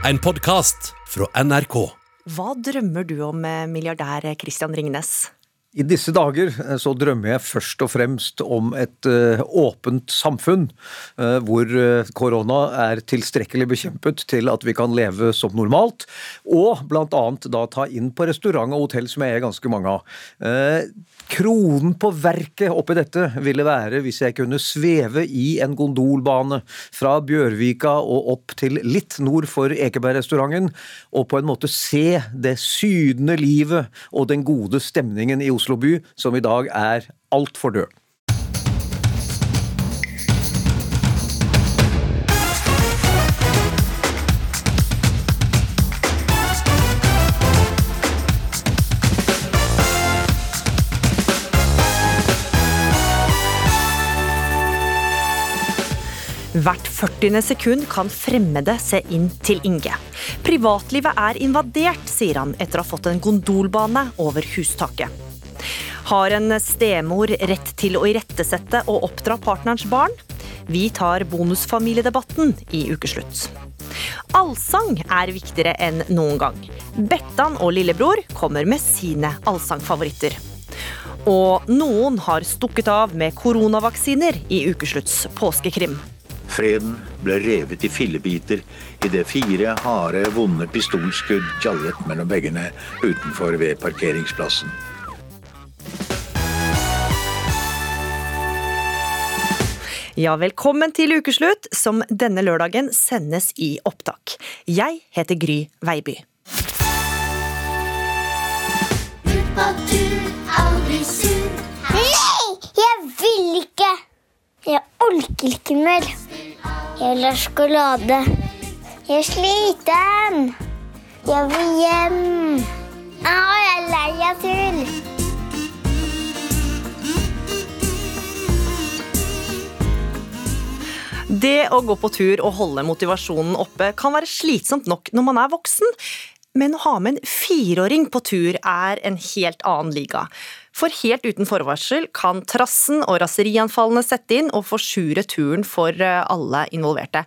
En podkast fra NRK. Hva drømmer du om, eh, milliardær Christian Ringnes? I disse dager eh, så drømmer jeg først og fremst om et uh, åpent samfunn, uh, hvor korona er tilstrekkelig bekjempet til at vi kan leve som normalt, og bl.a. da ta inn på restaurant og hotell, som jeg er ganske mange av. kronen på verket oppi dette ville være hvis jeg kunne sveve i en gondolbane fra Bjørvika og opp til litt nord for Ekebergrestauranten, og på en måte se det sydende livet og den gode stemningen i Oslo Oslo by, som i dag er altfor død. Hvert 40. sekund kan fremmede se inn til Inge. Privatlivet er invadert, sier han etter å ha fått en gondolbane over hustaket. Har en stemor rett til å irettesette og oppdra partnerens barn? Vi tar bonusfamiliedebatten i ukeslutt. Allsang er viktigere enn noen gang. Bettan og lillebror kommer med sine allsangfavoritter. Og noen har stukket av med koronavaksiner i ukeslutts påskekrim. Freden ble revet i fillebiter idet fire harde, vonde pistolskudd gjallet mellom veggene utenfor ved parkeringsplassen. Ja, velkommen til ukeslutt, som denne lørdagen sendes i opptak. Jeg heter Gry Veiby. Ut på tur, aldri sur. Nei, jeg vil ikke. Jeg orker ikke mer. Jeg vil ha sjokolade. Jeg er sliten. Jeg vil hjem. Å, jeg er lei av tull. Det å gå på tur og holde motivasjonen oppe kan være slitsomt nok når man er voksen, men å ha med en fireåring på tur er en helt annen liga. For helt uten forvarsel kan trassen og raserianfallene sette inn og forsure turen for eh, alle involverte.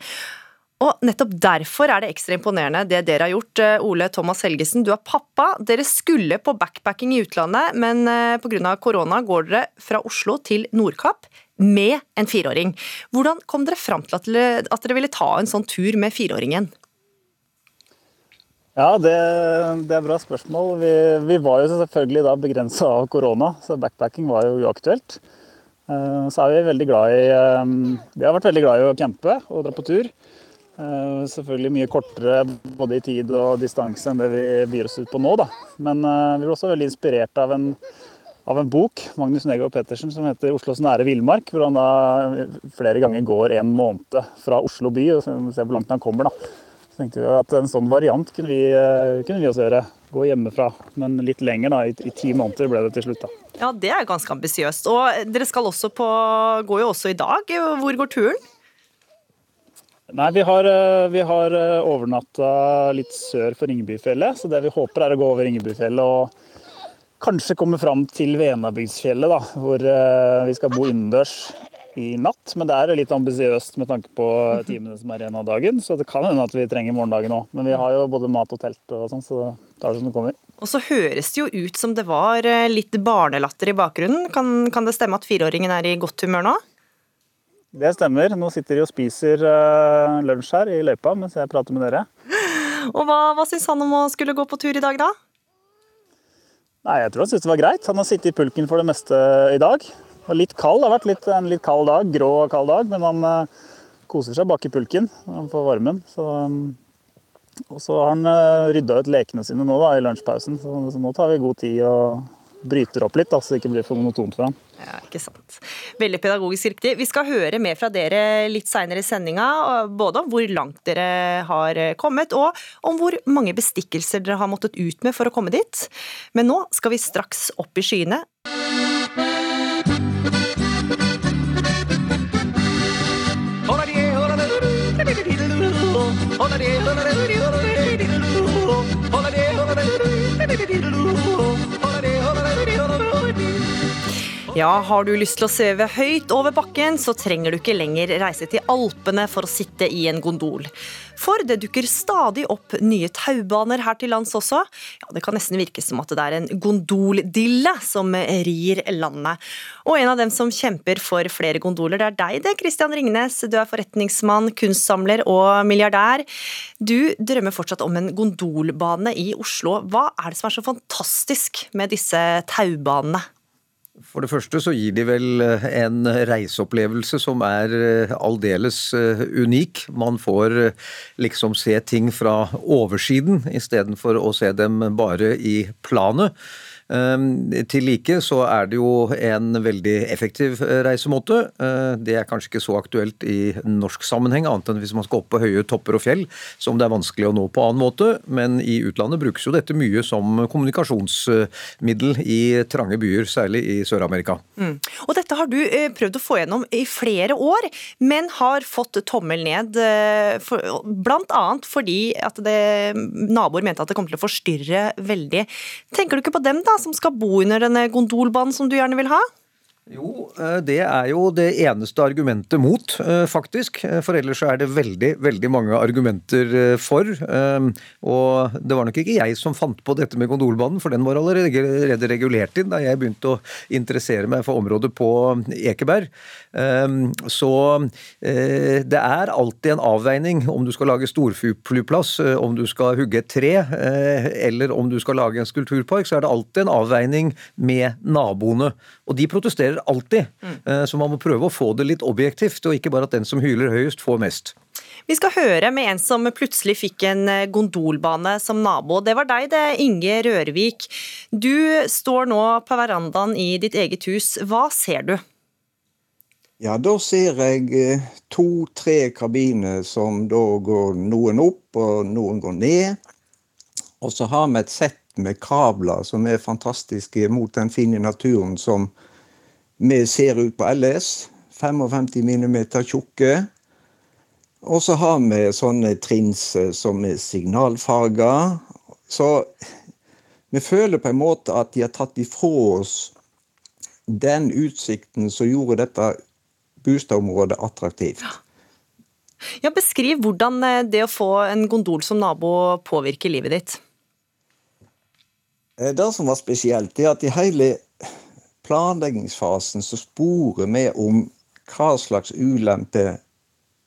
Og nettopp derfor er det ekstra imponerende det dere har gjort. Eh, Ole Thomas Helgesen, du er pappa. Dere skulle på backpacking i utlandet, men eh, pga. korona går dere fra Oslo til Nordkapp med en fireåring. Hvordan kom dere fram til at dere ville ta en sånn tur med fireåringen? Ja, det, det, er bra spørsmål. Vi, vi var jo selvfølgelig da begrensa av korona, så backpacking var jo uaktuelt. Eh, så er vi veldig glad i Vi har vært veldig glad i å campe og dra på tur. Eh, selvfølgelig mye kortere både i tid og distanse enn det vi byr oss ut på nå, da. Men vi ble også veldig inspirert av en av en bok Magnus Negård Pettersen, som heter 'Oslos nære villmark'. Hvor han da flere ganger går en måned fra Oslo by og ser hvor langt han kommer. da. Så tenkte vi at En sånn variant kunne vi, eh, kunne vi også gjøre. Gå hjemmefra. Men litt lenger, da. I, i ti måneder ble det til slutt. da. Ja, Det er ganske ambisiøst. Og dere skal også på, går jo også i dag. Hvor går turen? Nei, Vi har, eh, vi har eh, overnatta litt sør for Ringebyfjellet. Så det vi håper er å gå over Ringebyfjellet og kanskje komme fram til Venabygdsfjellet, da, hvor eh, vi skal bo innendørs i natt. Men det er litt ambisiøst med tanke på timene som er igjen av dagen. Så det kan hende at vi trenger morgendagen òg. Men vi har jo både mat og telt og sånn, så tar det som det kommer. Og så høres det jo ut som det var litt barnelatter i bakgrunnen. Kan, kan det stemme at fireåringen er i godt humør nå? Det stemmer. Nå sitter de og spiser uh, lunsj her i løypa mens jeg prater med dere. Og hva, hva syns han om å skulle gå på tur i dag, da? Nei, Jeg tror han syntes det var greit. Han har sittet i pulken for det meste i dag. Og litt kald. Det har vært litt, en litt kald dag, grå og kald dag, men han uh, koser seg bak i pulken for varmen. Så, um, og så har han rydda ut lekene sine nå da, i lunsjpausen, så, så, nå tar vi god tid og bryter opp litt, da, så det ikke blir for monotont for han. Ja, ikke sant. Veldig pedagogisk riktig. Vi skal høre mer fra dere litt seinere i sendinga, både om hvor langt dere har kommet, og om hvor mange bestikkelser dere har måttet ut med for å komme dit. Men nå skal vi straks opp i skyene. Ja, har du lyst til å sveve høyt over bakken, så trenger du ikke lenger reise til Alpene for å sitte i en gondol. For det dukker stadig opp nye taubaner her til lands også. Ja, Det kan nesten virke som at det er en gondoldille som rir landet. Og en av dem som kjemper for flere gondoler, det er deg det, Christian Ringnes. Du er forretningsmann, kunstsamler og milliardær. Du drømmer fortsatt om en gondolbane i Oslo. Hva er det som er så fantastisk med disse taubanene? For det første så gir de vel eh, en reiseopplevelse som er eh, aldeles eh, unik. Man får liksom se ting fra oversiden istedenfor å se dem bare i planet. Ehm, til like så er det jo en veldig effektiv eh, reisemåte. Eh, det er kanskje ikke så aktuelt i norsk sammenheng, annet enn hvis man skal opp på høye topper og fjell, som det er vanskelig å nå på annen måte. Men i utlandet brukes jo dette mye som kommunikasjonsmiddel i trange byer, særlig i Sør-Amerika. Mm. Og dette har du eh, prøvd å få gjennom i flere år, men har fått tommel ned. Annet fordi at det, naboer mente at det kom til å forstyrre veldig. Tenker du ikke på dem, da? Som skal bo under denne gondolbanen som du gjerne vil ha? Jo, eh, det er jo det eneste argumentet mot, eh, faktisk. Eh, for ellers er det veldig, veldig mange argumenter for. Og det var nok ikke jeg som fant på dette med gondolbanen, for den var allerede regulert inn da jeg begynte å interessere meg for området på Ekeberg. Så det er alltid en avveining om du skal lage storflyplass, om du skal hugge et tre, eller om du skal lage en skulpturpark, så er det alltid en avveining med naboene. Og de protesterer eksisterer alltid. Mm. Så man må prøve å få det litt objektivt, og ikke bare at den som hyler høyest, får mest. Vi skal høre med en som plutselig fikk en eh, gondolbane som nabo. Det var deg, det, Inge Rørvik. Du står nå på verandaen i ditt eget hus. Hva ser du? Ja, da ser jeg eh, to-tre kabiner som da går noen opp og noen går ned. Og så har vi et sett med kabler som er fantastiske mot den fine naturen som vi ser ut på LS. 55 mm tjukke. Og så har vi sånne trins som er signalfarger. Så vi føler på en måte at de har tatt ifra oss den utsikten som gjorde dette boligområdet attraktivt. Ja, Beskriv hvordan eh, det å få en gondol som nabo påvirker livet ditt. Eh, det som var spesielt, er at i hele planleggingsfasen så sporer vi om hva slags ulempe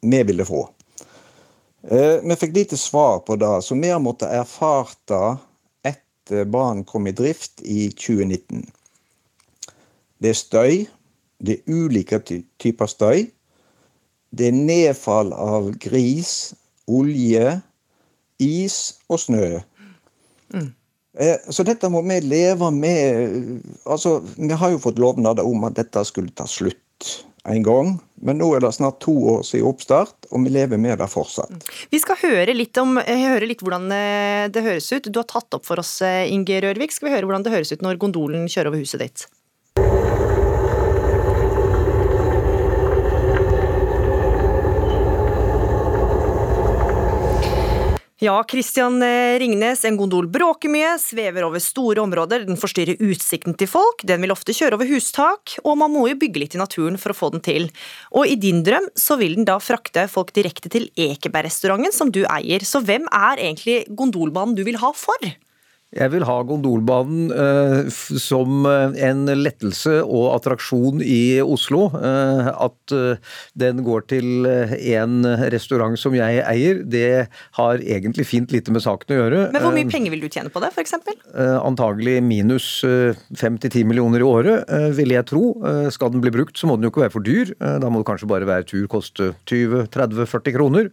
vi ville få. Eh, vi fikk lite svar på det, så vi har måttet erfart etter banen kom i drift i 2019. Det er støy. Det er ulike typer støy. Det er nedfall av gris, olje, is og snø. Mm. Eh, så dette må vi leve med. Altså, Vi har jo fått lovnader om at dette skulle ta slutt en gang. Men nå er det snart to år siden oppstart, og vi lever med det fortsatt. Vi skal høre litt, om, høre litt hvordan eh, det høres ut. Du har tatt opp for oss, eh, Inge Rørvik. Skal vi høre hvordan det høres ut når gondolen kjører over huset ditt? Ja, Christian eh, Ringnes, en gondol bråker mye, svever over store områder, den forstyrrer utsikten til folk, den vil ofte kjøre over hustak, og man må jo bygge litt i naturen for å få den til. Og i din drøm så vil den da frakte folk direkte til Ekebergrestauranten som du eier, så hvem er egentlig gondolbanen du vil ha for? Jeg vil ha gondolbanen eh, som eh, en lettelse og attraksjon i Oslo. Eh, at eh, den går til eh, en restaurant som jeg eier, det har egentlig fint lite med saken å gjøre. Men hvor mye eh, penger vil du tjene på det, f.eks.? antagelig minus fem til ti millioner i året, vil jeg tro. skal den bli brukt, så må den jo ikke være for dyr. da må det kanskje bare være tur koste 20-30-40 kroner.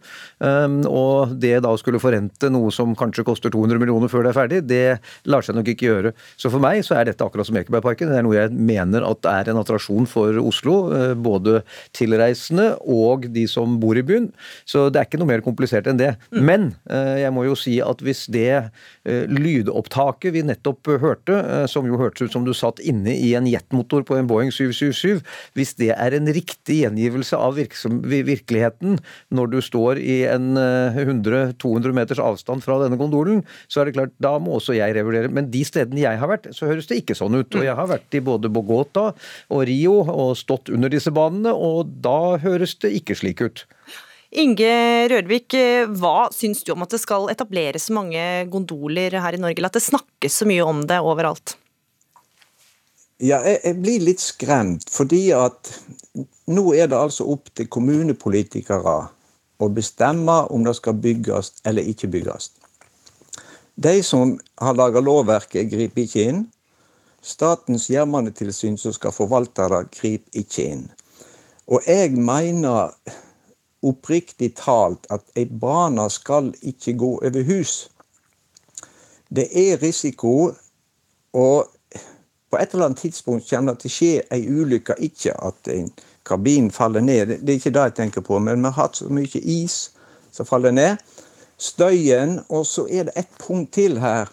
og det da skulle forrente noe som kanskje koster 200 millioner før det er ferdig, det lar seg nok ikke gjøre. Så for meg så er dette akkurat som Ekebergparken. Det er noe jeg mener at er en attraksjon for Oslo. Eh, både tilreisende og de som bor i byen. Så det er ikke noe mer komplisert enn det. Mm. Men eh, jeg må jo si at hvis det eh, lydopptaket vi nettopp hørte, som jo hørtes ut som du satt inne i en jetmotor på en Boeing 777, hvis det er en riktig gjengivelse av virkeligheten når du står i en 100-200 meters avstand fra denne gondolen, så er det klart da må også jeg revurderer. Men de stedene jeg har vært, så høres det ikke sånn ut. Og jeg har vært i både Bogota og Rio og stått under disse banene, og da høres det ikke slik ut. Inge Rørvik, hva syns du om at det skal etableres mange gondoler her i Norge, eller at det snakkes så mye om det overalt? Ja, jeg, jeg blir litt skremt, fordi at nå er det altså opp til kommunepolitikere å bestemme om det skal bygges eller ikke bygges. De som har laga lovverket, griper ikke inn. Statens jernbanetilsyn som skal forvalte det, griper ikke inn. Og jeg mener oppriktig talt at ei bane skal ikke gå over hus. Det er risiko, og på et eller annet tidspunkt kommer det til å skje ei ulykke. Ikke at en kabin faller ned, det er ikke det jeg tenker på, men vi har hatt så mye is som faller ned. Støyen, og så er det et punkt til her,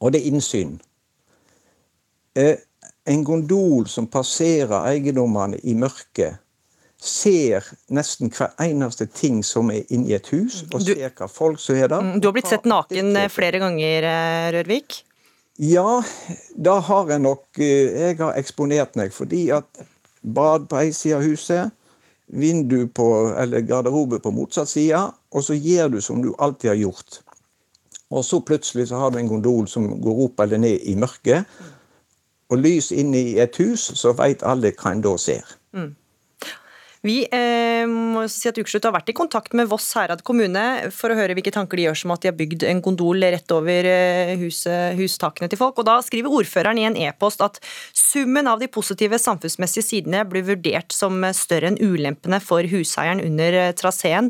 og det er innsyn. Eh, en gondol som passerer eiendommene i mørket, ser nesten hver eneste ting som er inni et hus, og Du- ser hva folk som er der. Mm, Du har blitt sett naken eh, flere ganger, eh, Rørvik. Ja, da har jeg nok Jeg har eksponert meg fordi at bad på ei side av huset, vindu på, eller garderobe på motsatt side, og så gjør du som du alltid har gjort. Og så plutselig så har du en gondol som går opp eller ned i mørket. Og lys inne i et hus, så veit alle hva en da ser. Vi eh, må si at Ukeslutt har vært i kontakt med Voss Herad kommune for å høre hvilke tanker de gjør som at de har bygd en gondol rett over eh, huset, hustakene til folk. Og Da skriver ordføreren i en e-post at summen av de positive samfunnsmessige sidene blir vurdert som større enn ulempene for huseieren under eh, traseen.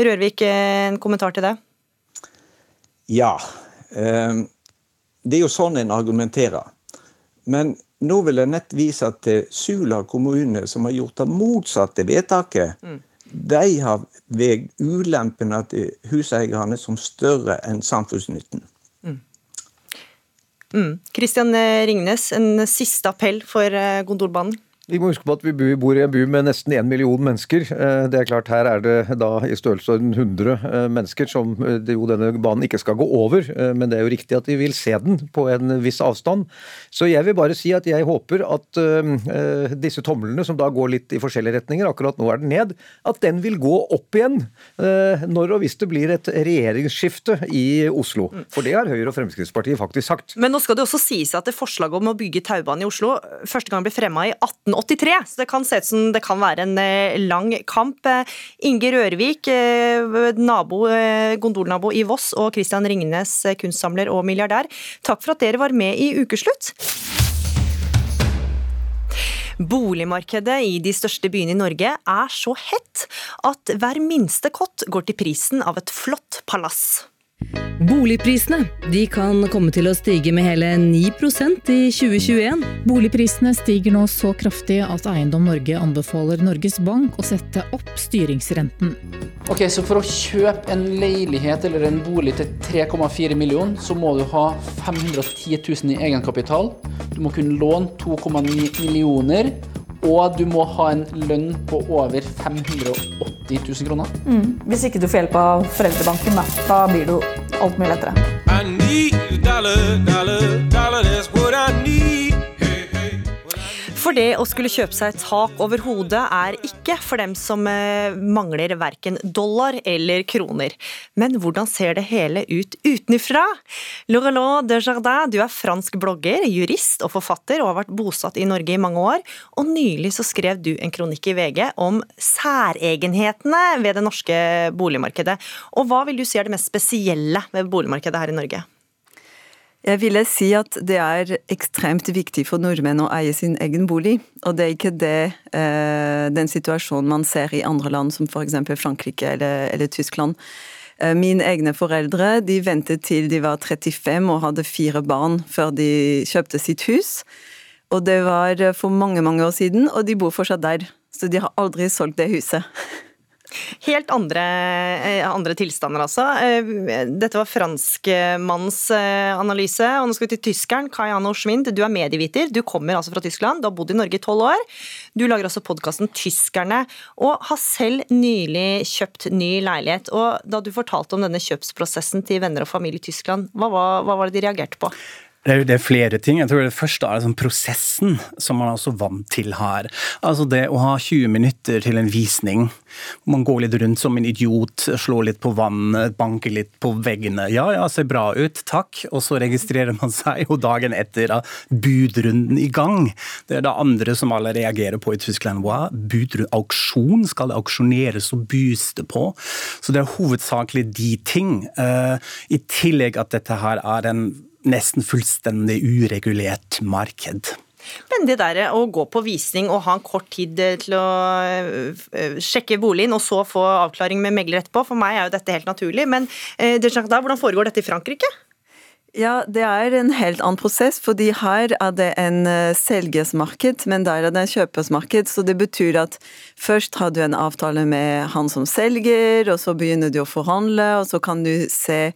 Rørvik, eh, en kommentar til det? Ja. Eh, det er jo sånn en argumenterer. Men nå vil jeg nett vise til Sula kommune, som har gjort det motsatte vedtaket. De har veid ulempene til huseierne som større enn samfunnsnytten. Kristian Ringnes, en siste appell for eh, gondolbanen. Vi må huske på at vi bor i en by med nesten én million mennesker. Eh, Det er klart Her er det da i størrelsesorden 100 eh, mennesker som eh, jo denne banen ikke skal gå over. Men det er jo riktig at de vil se den på en viss avstand. Så jeg vil bare si at jeg håper at disse tomlene, som da går litt i forskjellige retninger, akkurat nå er den ned, at den vil gå opp igjen når og hvis det blir et regjeringsskifte i Oslo. For det har Høyre og Fremskrittspartiet faktisk sagt. Men nå skal det også sies at det forslaget om å bygge taubane i Oslo første gang ble fremma i 1883, så det kan se ut som det kan være en eh, lang kamp. Eh, Inge Rørvik, eh, nabo, gondolnabo i Voss, og Christian Ringnes, kunstsamler og milliardær, takk for at dere var med i Ukeslutt. Boligmarkedet i de største byene i Norge er så hett at hver minste kott går til prisen av et flott palass. Boligprisene de kan komme til å stige med hele 9% i 2021. Boligprisene stiger nå så kraftig at Eiendom Norge anbefaler Norges Bank å sette opp styringsrenten. Ok, Så for å kjøpe en leilighet eller en bolig til 3,4 millioner, så må du ha 510 000 i egenkapital. Du må kunne låne 2,9 millioner. Og du må ha en lønn på over 580 000 kroner. Hvis ikke du får hjelp av foreldrebanken, da, da blir det jo alt mye lettere. I need dollar, dollar, dollar, For det å skulle kjøpe seg tak over hodet er ikke for dem som eh, mangler verken dollar eller kroner. Men hvordan ser det hele ut utenfra? Laurelot Desjardins, du er fransk blogger, jurist og forfatter og har vært bosatt i Norge i mange år. Og nylig så skrev du en kronikk i VG om særegenhetene ved det norske boligmarkedet. Og hva vil du si er det mest spesielle ved boligmarkedet her i Norge? Jeg ville si at det er ekstremt viktig for nordmenn å eie sin egen bolig. Og det er ikke det, eh, den situasjonen man ser i andre land, som f.eks. Frankrike eller, eller Tyskland. Eh, mine egne foreldre de ventet til de var 35 og hadde fire barn før de kjøpte sitt hus. Og det var for mange mange år siden, og de bor fortsatt der. Så de har aldri solgt det huset. Helt andre, eh, andre tilstander, altså. Eh, Dette var franskmannens eh, analyse. Og nå skal vi til tyskeren. Kayano Schwind, du er medieviter. Du kommer altså fra Tyskland. Du har bodd i Norge i tolv år. Du lager altså podkasten Tyskerne, og har selv nylig kjøpt ny leilighet. Og da du fortalte om denne kjøpsprosessen til venner og familie i Tyskland, hva var, hva var det de reagerte på? Det er, er flere ting. Jeg tror Det første er liksom prosessen, som man er også vant til her. Altså Det å ha 20 minutter til en visning. Man går litt rundt som en idiot, slår litt på vannet, banker litt på veggene. Ja, ja, ser bra ut, takk. Og så registrerer man seg, og dagen etter er budrunden i gang. Det er det andre som alle reagerer på i Tyskland. Wow, Budrund, auksjon? Skal det auksjoneres og bys det på? Så det er hovedsakelig de ting. Uh, I tillegg at dette her er en nesten fullstendig uregulert marked. Men det der å gå på visning og ha en kort tid til å øh, sjekke boligen, og så få avklaring med megler etterpå, for meg er jo dette helt naturlig. Men hvordan foregår dette i Frankrike? Ja, det er en helt annen prosess, fordi her er det en selgersmarked, men der er det en kjøpersmarked. Så det betyr at først har du en avtale med han som selger, og så begynner du å forhandle, og så kan du se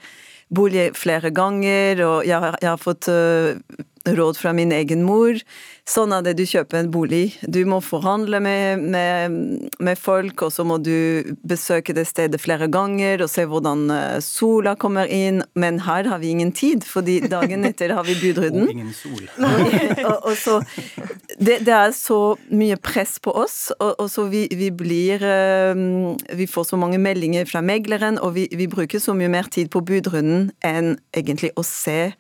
bolig flere ganger, og jeg har, jeg har fått uh, råd fra min egen mor. Sånn er det du kjøper en bolig. Du må forhandle med, med, med, folk, og så må du besøke det stedet flere ganger og se hvordan eh, sola kommer inn. Men her har vi ingen tid, fordi dagen etter har vi budrunden. Og ingen sol. og, og så, det, det, er så mye press på oss, og, og så vi, vi, blir eh, Vi får så mange meldinger fra megleren, og vi, vi bruker så mye mer tid på budrunden enn egentlig å se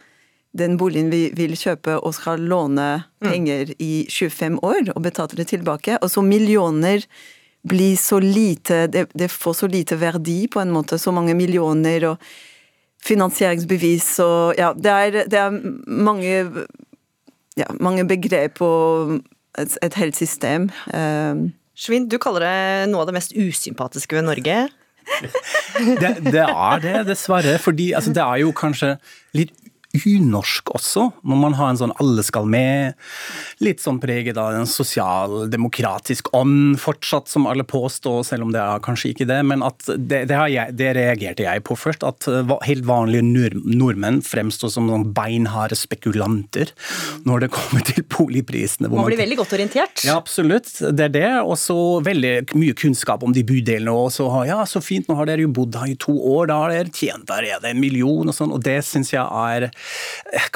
den boligen vi vil kjøpe og skal låne mm. penger i 25 år og betale det tilbake. Og så millioner blir så lite det, det, får så lite verdi, på en måte. Så mange millioner og finansieringsbevis og Ja, det er, det er mange, ja, mange begrep og et, et helt system. Um. Schwind, du kaller det noe av det mest usympatiske ved Norge. det, det, er det, dessverre. Fordi altså, det er jo kanskje litt unorsk også, når man har en sånn alle skal med, litt sånn preget av en sosialdemokratisk ånd fortsatt, som alle påstår, selv om det er kanskje ikke det. Men at det, det, jeg, det reagerte jeg på først, at helt vanlige nordmenn fremstår som sånn beinharde spekulanter når det kommer til boligprisene. Man blir veldig godt orientert. Ja, absolutt. Det er det. Og så veldig mye kunnskap om de bydelene. Og så ja, så fint, nå har dere jo bodd her i to år, da har dere tjent allerede er en million og sånn. Og det syns jeg er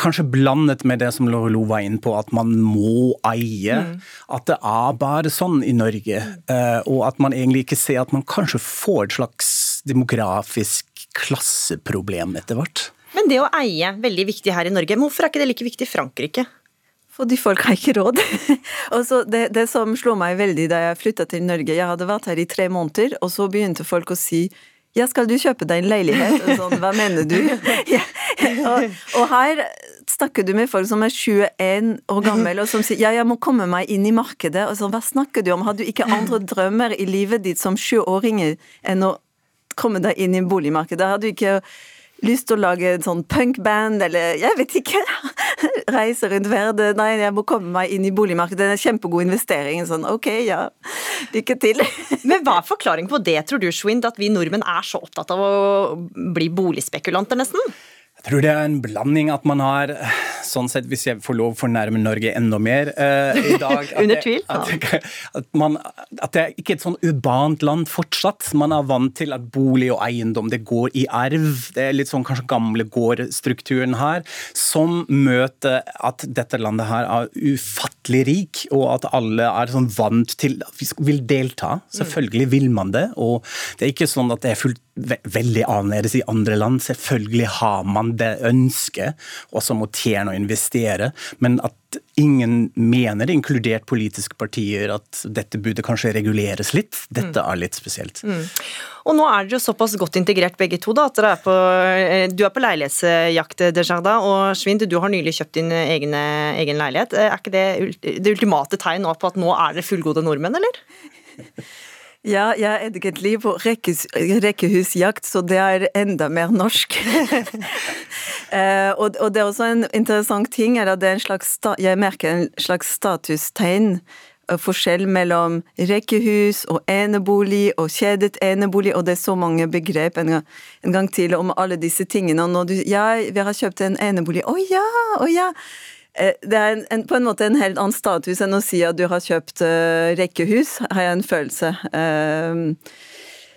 Kanskje blandet med det som Lorelo var inne på, at man må eie. Mm. At det er bare sånn i Norge. Mm. Og at man egentlig ikke ser at man kanskje får et slags demografisk klasseproblem etter hvert. Men det å eie, veldig viktig her i Norge. Hvorfor er ikke det like viktig i Frankrike? Fordi folk har ikke råd. og så det, det, som slo meg veldig da jeg flytta til Norge, jeg hadde vært her i tre måneder, og så begynte folk å si ja, skal du kjøpe deg en leilighet? Sånn, hva mener du? Ja. Og, og, her snakker du med folk som er 21 år gammel, og som sier ja, jeg må komme meg inn i markedet. Og sånn, hva snakker du om? Har du ikke andre drømmer i livet ditt som 20-åringer enn å komme deg inn i boligmarkedet? Har du ikke lyst til å lage en sånn punkband, eller jeg vet ikke. Reise rundt verden. Nei, jeg må komme meg inn i boligmarkedet. Det er en kjempegod investering. Sånn, ok, ja. Lykke til. Men hva er forklaringen på det, tror du, Schwind, at vi nordmenn er så opptatt av å bli boligspekulanter, nesten? Tror det er en blanding at man har sånn sett, Hvis jeg får lov å fornærme Norge enda mer eh, i dag Under tvil. At, at, man, at det er ikke et sånn urbant land fortsatt. Man er vant til at bolig og eiendom det går i arv. Det er litt sånn kanskje gamle gårdstrukturen her, som møter at dette landet her er ufattelig rik, og at alle er sånn vant til Vi vil delta. Selvfølgelig vil man det. og Det er ikke sånn at det er fullt veldig annerledes i andre land. Selvfølgelig har man det ønsket som må tjene og investere, men at ingen mener, inkludert politiske partier, at dette burde kanskje reguleres litt. Dette er litt spesielt. Mm. Og nå er dere jo såpass godt integrert begge to, da, at er på, eh, du er på leilighetsjakt, Desjardins, og Schwind, du har nylig kjøpt din egen, egen leilighet. Er ikke det det ultimate tegn nå på at nå er dere fullgode nordmenn, eller? Ja, jeg er egentlig på rekkehusjakt, så det er enda mer norsk. eh, og, og, det er også en interessant ting er at det er en slags, jeg merker en slags statustegn eh, forskjell mellom rekkehus og enebolig og kjedet enebolig, og det er så mange begrep en gang, en gang til om alle disse tingene. Og når du Ja, vi har kjøpt en enebolig. Å ja, å ja. Eh, Det er en, på en måte en helt annen status enn å si at du har kjøpt uh, rekkehus, har jeg en følelse. Eh,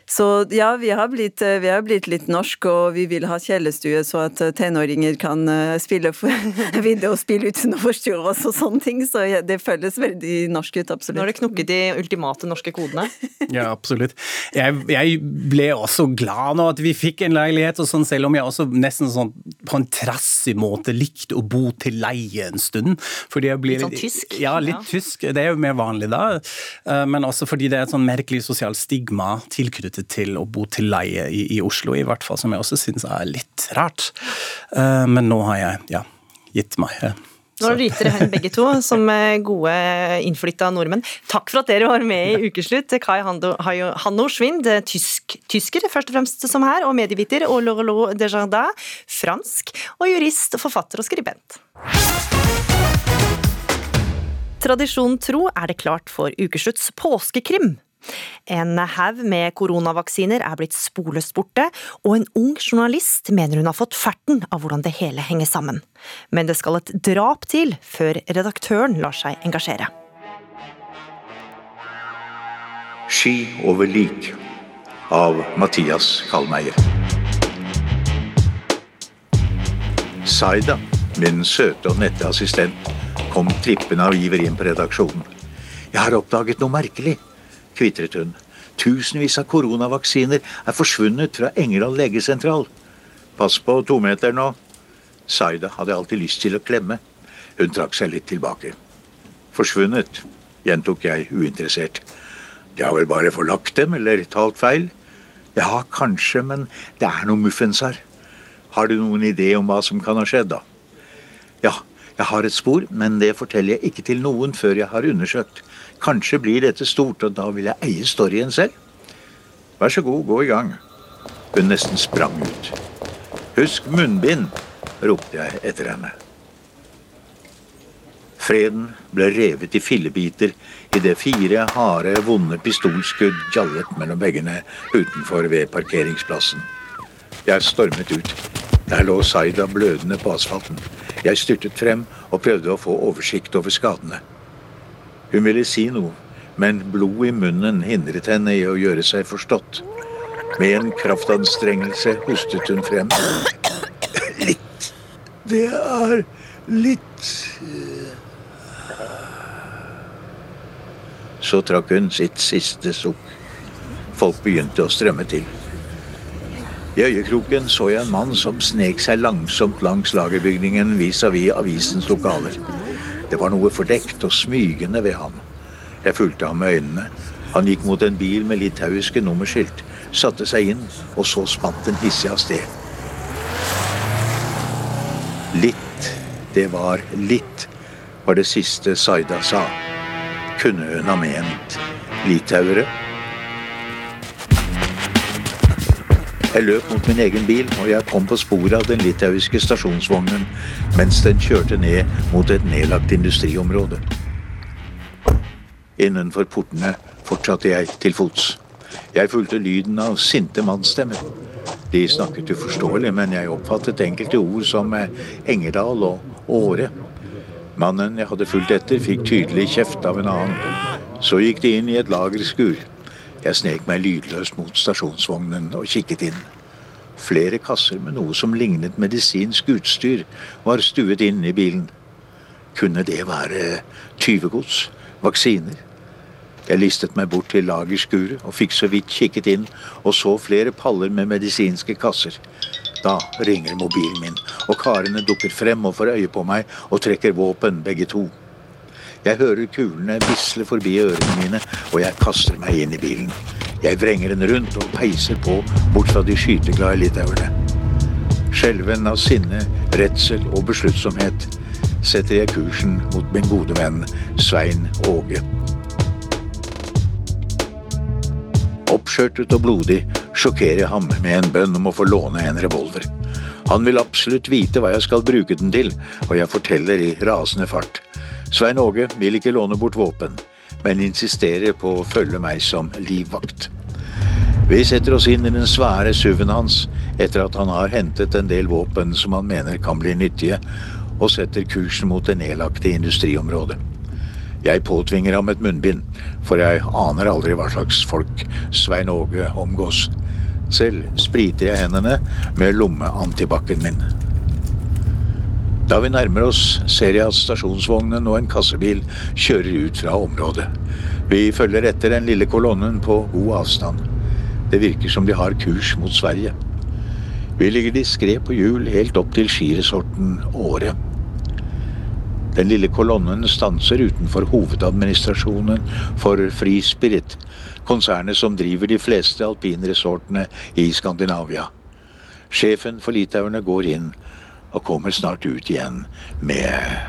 så ja, vi har, blitt, eh, vi har blitt litt norsk, og vi vil ha kjellerstue så at eh, tenåringer kan eh, spille videospill uten å forstyrre oss og sånne ting. Så ja, det føles veldig norsk ut, absolutt. Nå har du knukket de ultimate norske kodene. Ja, absolutt. Jeg, jeg ble også glad nå at vi fikk en leilighet, og sånn, selv om jeg også nesten sånn på en trassig måte likte å bo til leie en stund. Fordi jeg blir, Litt sånn tysk? Ja, litt Ja. tysk. Det er jo mer vanlig da. Men også fordi det er et sånn merkelig sosialt stigma tilknyttet til å bo til leie i, i Oslo, i hvert fall, som jeg også syns er litt rart. Eh, Men nå har jeg ja, gitt meg. eh. Nå har dere hen begge to, som eh, gode innflytta nordmenn. Takk for at dere var med i Ukeslutt. Kai Hanno Schwind, tysk, tysker først og fremst som her, og medieviter, og Laurelot Desjardins, fransk, og jurist, forfatter og skribent. Tradisjon tro er det klart for ukeslutts påskekrim. En haug med koronavaksiner er blitt sporløst borte, og en ung journalist mener hun har fått ferten av hvordan det hele henger sammen. Men det skal et drap til før redaktøren lar seg engasjere. Ski over lik av Mathias Kallmeier. Saida, min søte og nette assistent, kom trippende av iver inn på redaksjonen. Jeg har oppdaget noe merkelig, kvitret hun. Tusenvis av koronavaksiner er forsvunnet fra Engerdal legesentral. Pass på tometeren nå. Saida hadde alltid lyst til å klemme. Hun trakk seg litt tilbake. Forsvunnet, gjentok jeg uinteressert. De har vel bare forlagt dem, eller talt feil? Ja, kanskje, men det er noe muffens her. Har du noen idé om hva som kan ha skjedd, da? Ja, jeg har et spor, men det forteller jeg ikke til noen før jeg har undersøkt. Kanskje blir dette stort, og da vil jeg eie storyen selv. Vær så god, gå i gang. Hun nesten sprang ut. Husk munnbind, ropte jeg etter henne. Freden ble revet i fillebiter idet fire harde, vonde pistolskudd gjallet mellom veggene utenfor ved parkeringsplassen. Jeg stormet ut. Der lå Saida blødende på asfalten. Jeg styrtet frem og prøvde å få oversikt over skadene. Hun ville si noe, men blod i munnen hindret henne i å gjøre seg forstått. Med en kraftanstrengelse hostet hun frem. Litt. Det er litt Så trakk hun sitt siste sukk. Folk begynte å strømme til. I øyekroken så jeg en mann som snek seg langsomt langs lagerbygningen vis-à-vis avisens lokaler. Det var noe fordekt og smygende ved ham. Jeg fulgte ham med øynene. Han gikk mot en bil med litauiske nummerskilt, satte seg inn, og så spant den hissig av sted. Litt, det var litt, var det siste Saida sa. Kunne hun ha ment litauere? Jeg løp mot min egen bil, og jeg kom på sporet av den litauiske stasjonsvognen mens den kjørte ned mot et nedlagt industriområde. Innenfor portene fortsatte jeg til fots. Jeg fulgte lyden av sinte mannsstemmer. De snakket uforståelig, men jeg oppfattet enkelte ord som eh, Engerdal og Åre. Mannen jeg hadde fulgt etter, fikk tydelig kjeft av en annen. Så gikk de inn i et lagerskur. Jeg snek meg lydløst mot stasjonsvognen og kikket inn. Flere kasser med noe som lignet medisinsk utstyr, var stuet inn i bilen. Kunne det være tyvegods? Vaksiner? Jeg listet meg bort til lagerskuret og fikk så vidt kikket inn og så flere paller med medisinske kasser. Da ringer mobilen min, og karene dukker frem og får øye på meg og trekker våpen, begge to. Jeg hører kulene visle forbi ørene mine, og jeg kaster meg inn i bilen. Jeg vrenger den rundt og peiser på bort fra de skyteglade litauerne. Skjelven av sinne, redsel og besluttsomhet setter jeg kursen mot min gode venn Svein Åge. Oppskjørtet og blodig sjokkerer jeg ham med en bønn om å få låne en revolver. Han vil absolutt vite hva jeg skal bruke den til, og jeg forteller i rasende fart. Svein Åge vil ikke låne bort våpen. men insisterer på å følge meg som livvakt. Vi setter oss inn i den svære SUV-en hans etter at han har hentet en del våpen som han mener kan bli nyttige, og setter kursen mot det nedlagte industriområdet. Jeg påtvinger ham et munnbind, for jeg aner aldri hva slags folk Svein Åge omgås. Selv spriter jeg hendene med lommeantibac-en min. Da vi nærmer oss, ser jeg at stasjonsvognen og en kassebil kjører ut fra området. Vi følger etter den lille kolonnen på god avstand. Det virker som de har kurs mot Sverige. Vi ligger diskré på hjul helt opp til skiresorten Åre. Den lille kolonnen stanser utenfor hovedadministrasjonen for Free Spirit, konsernet som driver de fleste alpinresortene i Skandinavia. Sjefen for litauerne går inn og kommer snart ut igjen med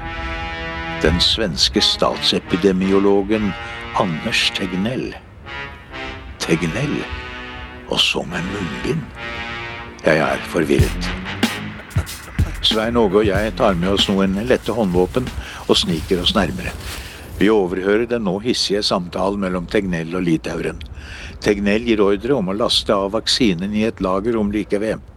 den svenske statsepidemiologen Anders Tegnell. Tegnell? Og så med munnbind? Jeg er forvirret. Svein Åge og jeg tar med oss noen lette håndvåpen og sniker oss nærmere. Vi overhører den nå hissige samtalen mellom Tegnell og litaueren. Tegnell gir ordre om å laste av vaksinen i et lagerrom like ved.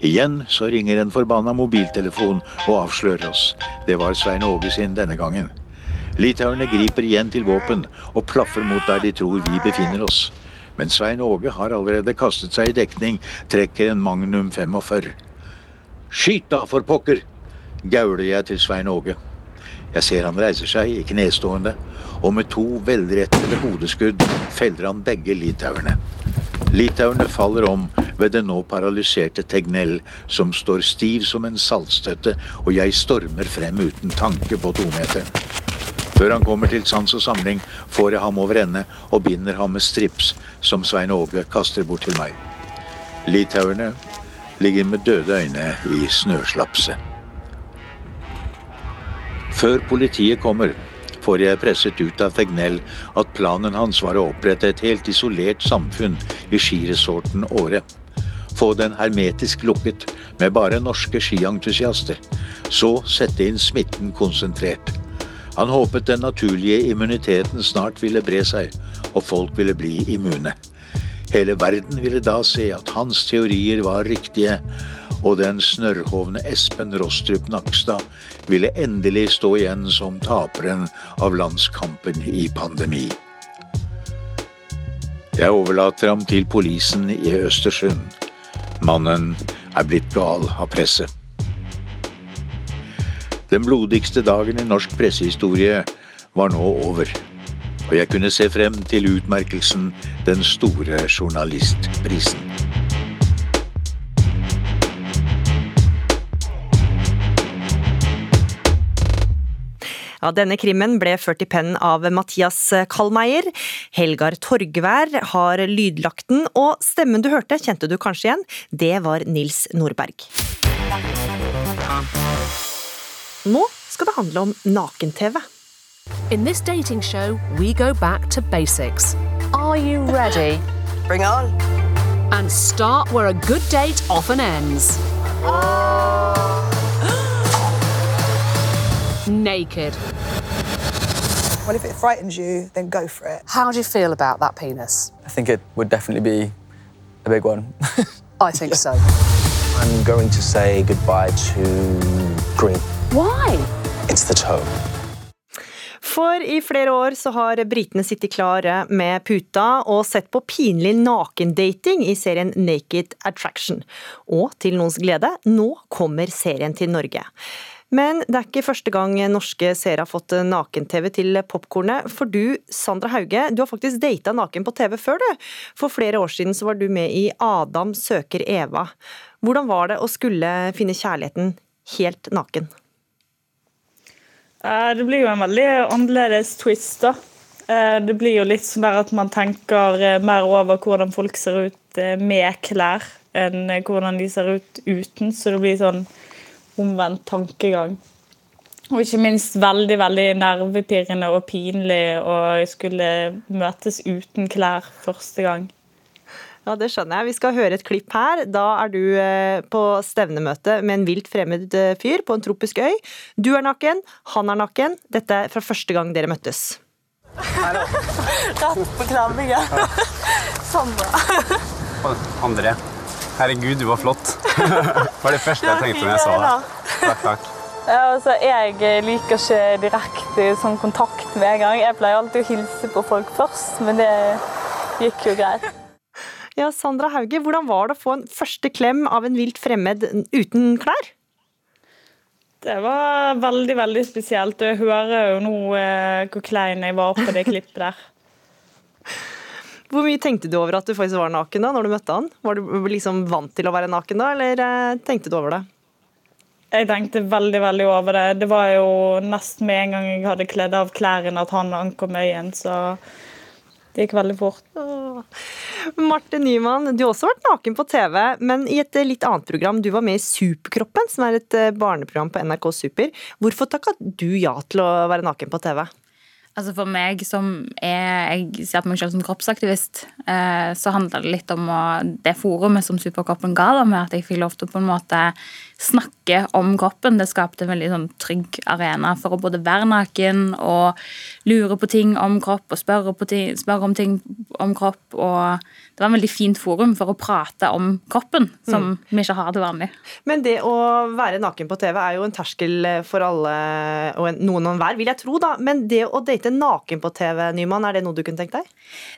Igjen så ringer en forbanna mobiltelefon og avslører oss. Det var Svein Åge sin denne gangen. Litauerne griper igjen til våpen og plaffer mot der de tror vi befinner oss. Men Svein Åge har allerede kastet seg i dekning, trekker en Magnum 45. Skyt da, for pokker! gauler jeg til Svein Åge. Jeg ser han reiser seg i knestående, og med to velrettede hodeskudd feller han begge litauerne. Litauerne faller om ved den nå paralyserte Tegnell, som står stiv som en saltstøtte, og jeg stormer frem uten tanke på tometeren. Før han kommer til sans og samling, får jeg ham over ende og binder ham med strips, som Svein Åge kaster bort til meg. Litauerne ligger med døde øyne i snøslapset. Før politiet kommer, får jeg presset ut av Fegnell at planen hans var å opprette et helt isolert samfunn i skiresorten Åre. Få den hermetisk lukket med bare norske skientusiaster. Så sette inn smitten konsentrert. Han håpet den naturlige immuniteten snart ville bre seg, og folk ville bli immune. Hele verden ville da se at hans teorier var riktige, og den snørrhovne Espen Rostrup Nakstad ville endelig stå igjen som taperen av landskampen i pandemi. Jeg overlater ham til polisen i Østersund. Mannen er blitt gal av presset. Den blodigste dagen i norsk pressehistorie var nå over, og jeg kunne se frem til utmerkelsen Den store journalistprisen. Ja, denne krimmen ble ført i pennen av Mathias Kallmeier. Helgar Torgvær har lydlagt den, og stemmen du hørte, kjente du kanskje igjen? Det var Nils Nordberg. Nå skal det handle om naken-TV. In this dating show, we go back to basics. Are you ready? Bring on. And start where a good date often ends. Naked. Well, if it frightens you, then go for it. How do you feel about that penis? I think it would definitely be a big one. I think so. I'm going to say goodbye to green. Why? It's the toe. For i flere år så har britene sittet klare med puta og sett på pinlig nakendating i serien Naked Attraction. Og til noens glede, nå kommer serien til Norge. Men det er ikke første gang norske seere har fått naken-TV til popkornet. For du, Sandra Hauge, du har faktisk data naken på TV før, du. For flere år siden så var du med i Adam søker Eva. Hvordan var det å skulle finne kjærligheten helt naken? Eh, Det blir jo en veldig annerledes twist, da. Eh, Det blir jo litt sånn at man tenker eh, mer over hvordan folk ser ut med klær, enn hvordan de ser ut uten. Så det blir sånn omvendt tankegang. Og ikke minst veldig veldig nervepirrende og pinlig å skulle møtes uten klær første gang. Ja, det skjønner jeg. Vi skal høre et klipp her. Da er du eh, på stevnemøte med en vilt fremmed eh, fyr på en tropisk øy. Du er naken, han er naken. Dette er fra første gang dere møttes. Rett på Samme. Sandra. Herregud, du var flott. Det var det første jeg tenkte da jeg så deg. Takk, takk. Ja, altså, jeg liker ikke direkte sånn kontakt med en gang. Jeg pleier alltid å hilse på folk først, men det gikk jo greit. Ja, Sandra Hauge, hvordan var det å få en første klem av en vilt fremmed uten klær? Det var veldig, veldig spesielt. og Jeg hører jo nå eh, hvor klein jeg var på det klippet der. Hvor mye tenkte du over at du faktisk var naken da, når du møtte han? Var du liksom vant til å være naken da, eller eh, tenkte du over det? Jeg tenkte veldig veldig over det. Det var jo nesten med en gang jeg hadde kledd av klærne at han ankom øyen, så det gikk veldig fort. Marte Nyman, du har også vært naken på TV, men i et eh, litt annet program. Du var med i Superkroppen, som er et eh, barneprogram på NRK Super. Hvorfor takka du ja til å være naken på TV? Altså For meg som er Jeg ser på meg selv som kroppsaktivist, eh, så handler det litt om å, det forumet som Superkroppen ga, da, med at jeg fikk lov til å på en måte snakke om kroppen. Det skapte en veldig sånn trygg arena for å både være naken og lure på ting om kropp og spørre, ting, spørre om ting om kropp. og det var en veldig fint forum for å prate om kroppen, som mm. vi ikke har til vanlig. Men det å være naken på TV er jo en terskel for alle, og noen og enhver, vil jeg tro, da. Men det å date naken på TV, Nyman, er det noe du kunne tenkt deg?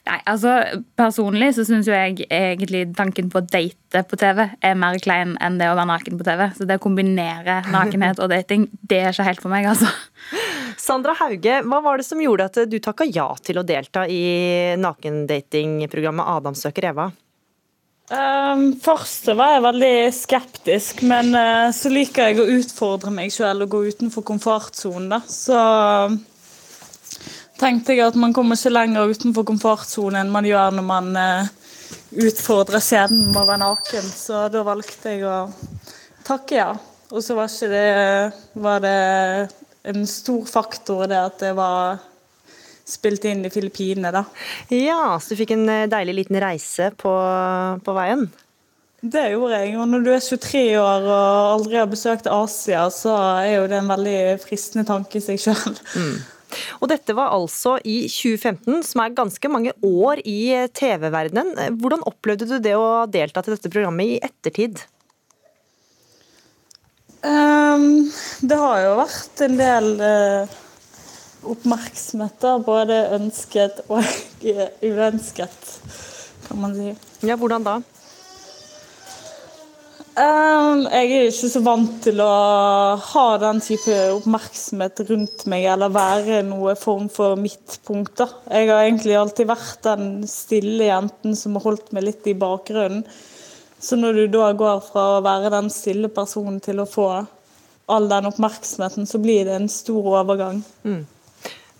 Nei, altså personlig så syns jo jeg egentlig tanken på å date på TV er mer klein enn det å være naken på TV. Så det å kombinere nakenhet og dating, det er ikke helt for meg, altså. Sandra Hauge, hva var det som gjorde at du takka ja til å delta i nakendatingprogrammet Adam søker Eva? Um, først var jeg veldig skeptisk, men uh, så liker jeg å utfordre meg selv og gå utenfor komfortsonen. Så tenkte jeg at man kommer ikke lenger utenfor komfortsonen enn man gjør når man uh, utfordrer skjeden med å være naken. Så da valgte jeg å takke ja. Og så var, det, var det en stor faktor det at det var spilt inn i Filippinene, da. Ja, så du fikk en eh, deilig liten reise på, på veien? Det gjorde jeg. Og når du er 23 år og aldri har besøkt Asia, så er jo det en veldig fristende tanke i seg sjøl. Mm. Og dette var altså i 2015, som er ganske mange år i TV-verdenen. Hvordan opplevde du det å delta til dette programmet i ettertid? Um, det har jo vært en del uh, oppmerksomhet, da. Både ønsket og uønsket, kan man si. Ja, hvordan da? Um, jeg er ikke så vant til å ha den type oppmerksomhet rundt meg, eller være noe form for midtpunkt. da. Jeg har egentlig alltid vært den stille jenten som har holdt meg litt i bakgrunnen. Så når du da går fra å være den stille personen til å få all den oppmerksomheten, så blir det en stor overgang. Mm.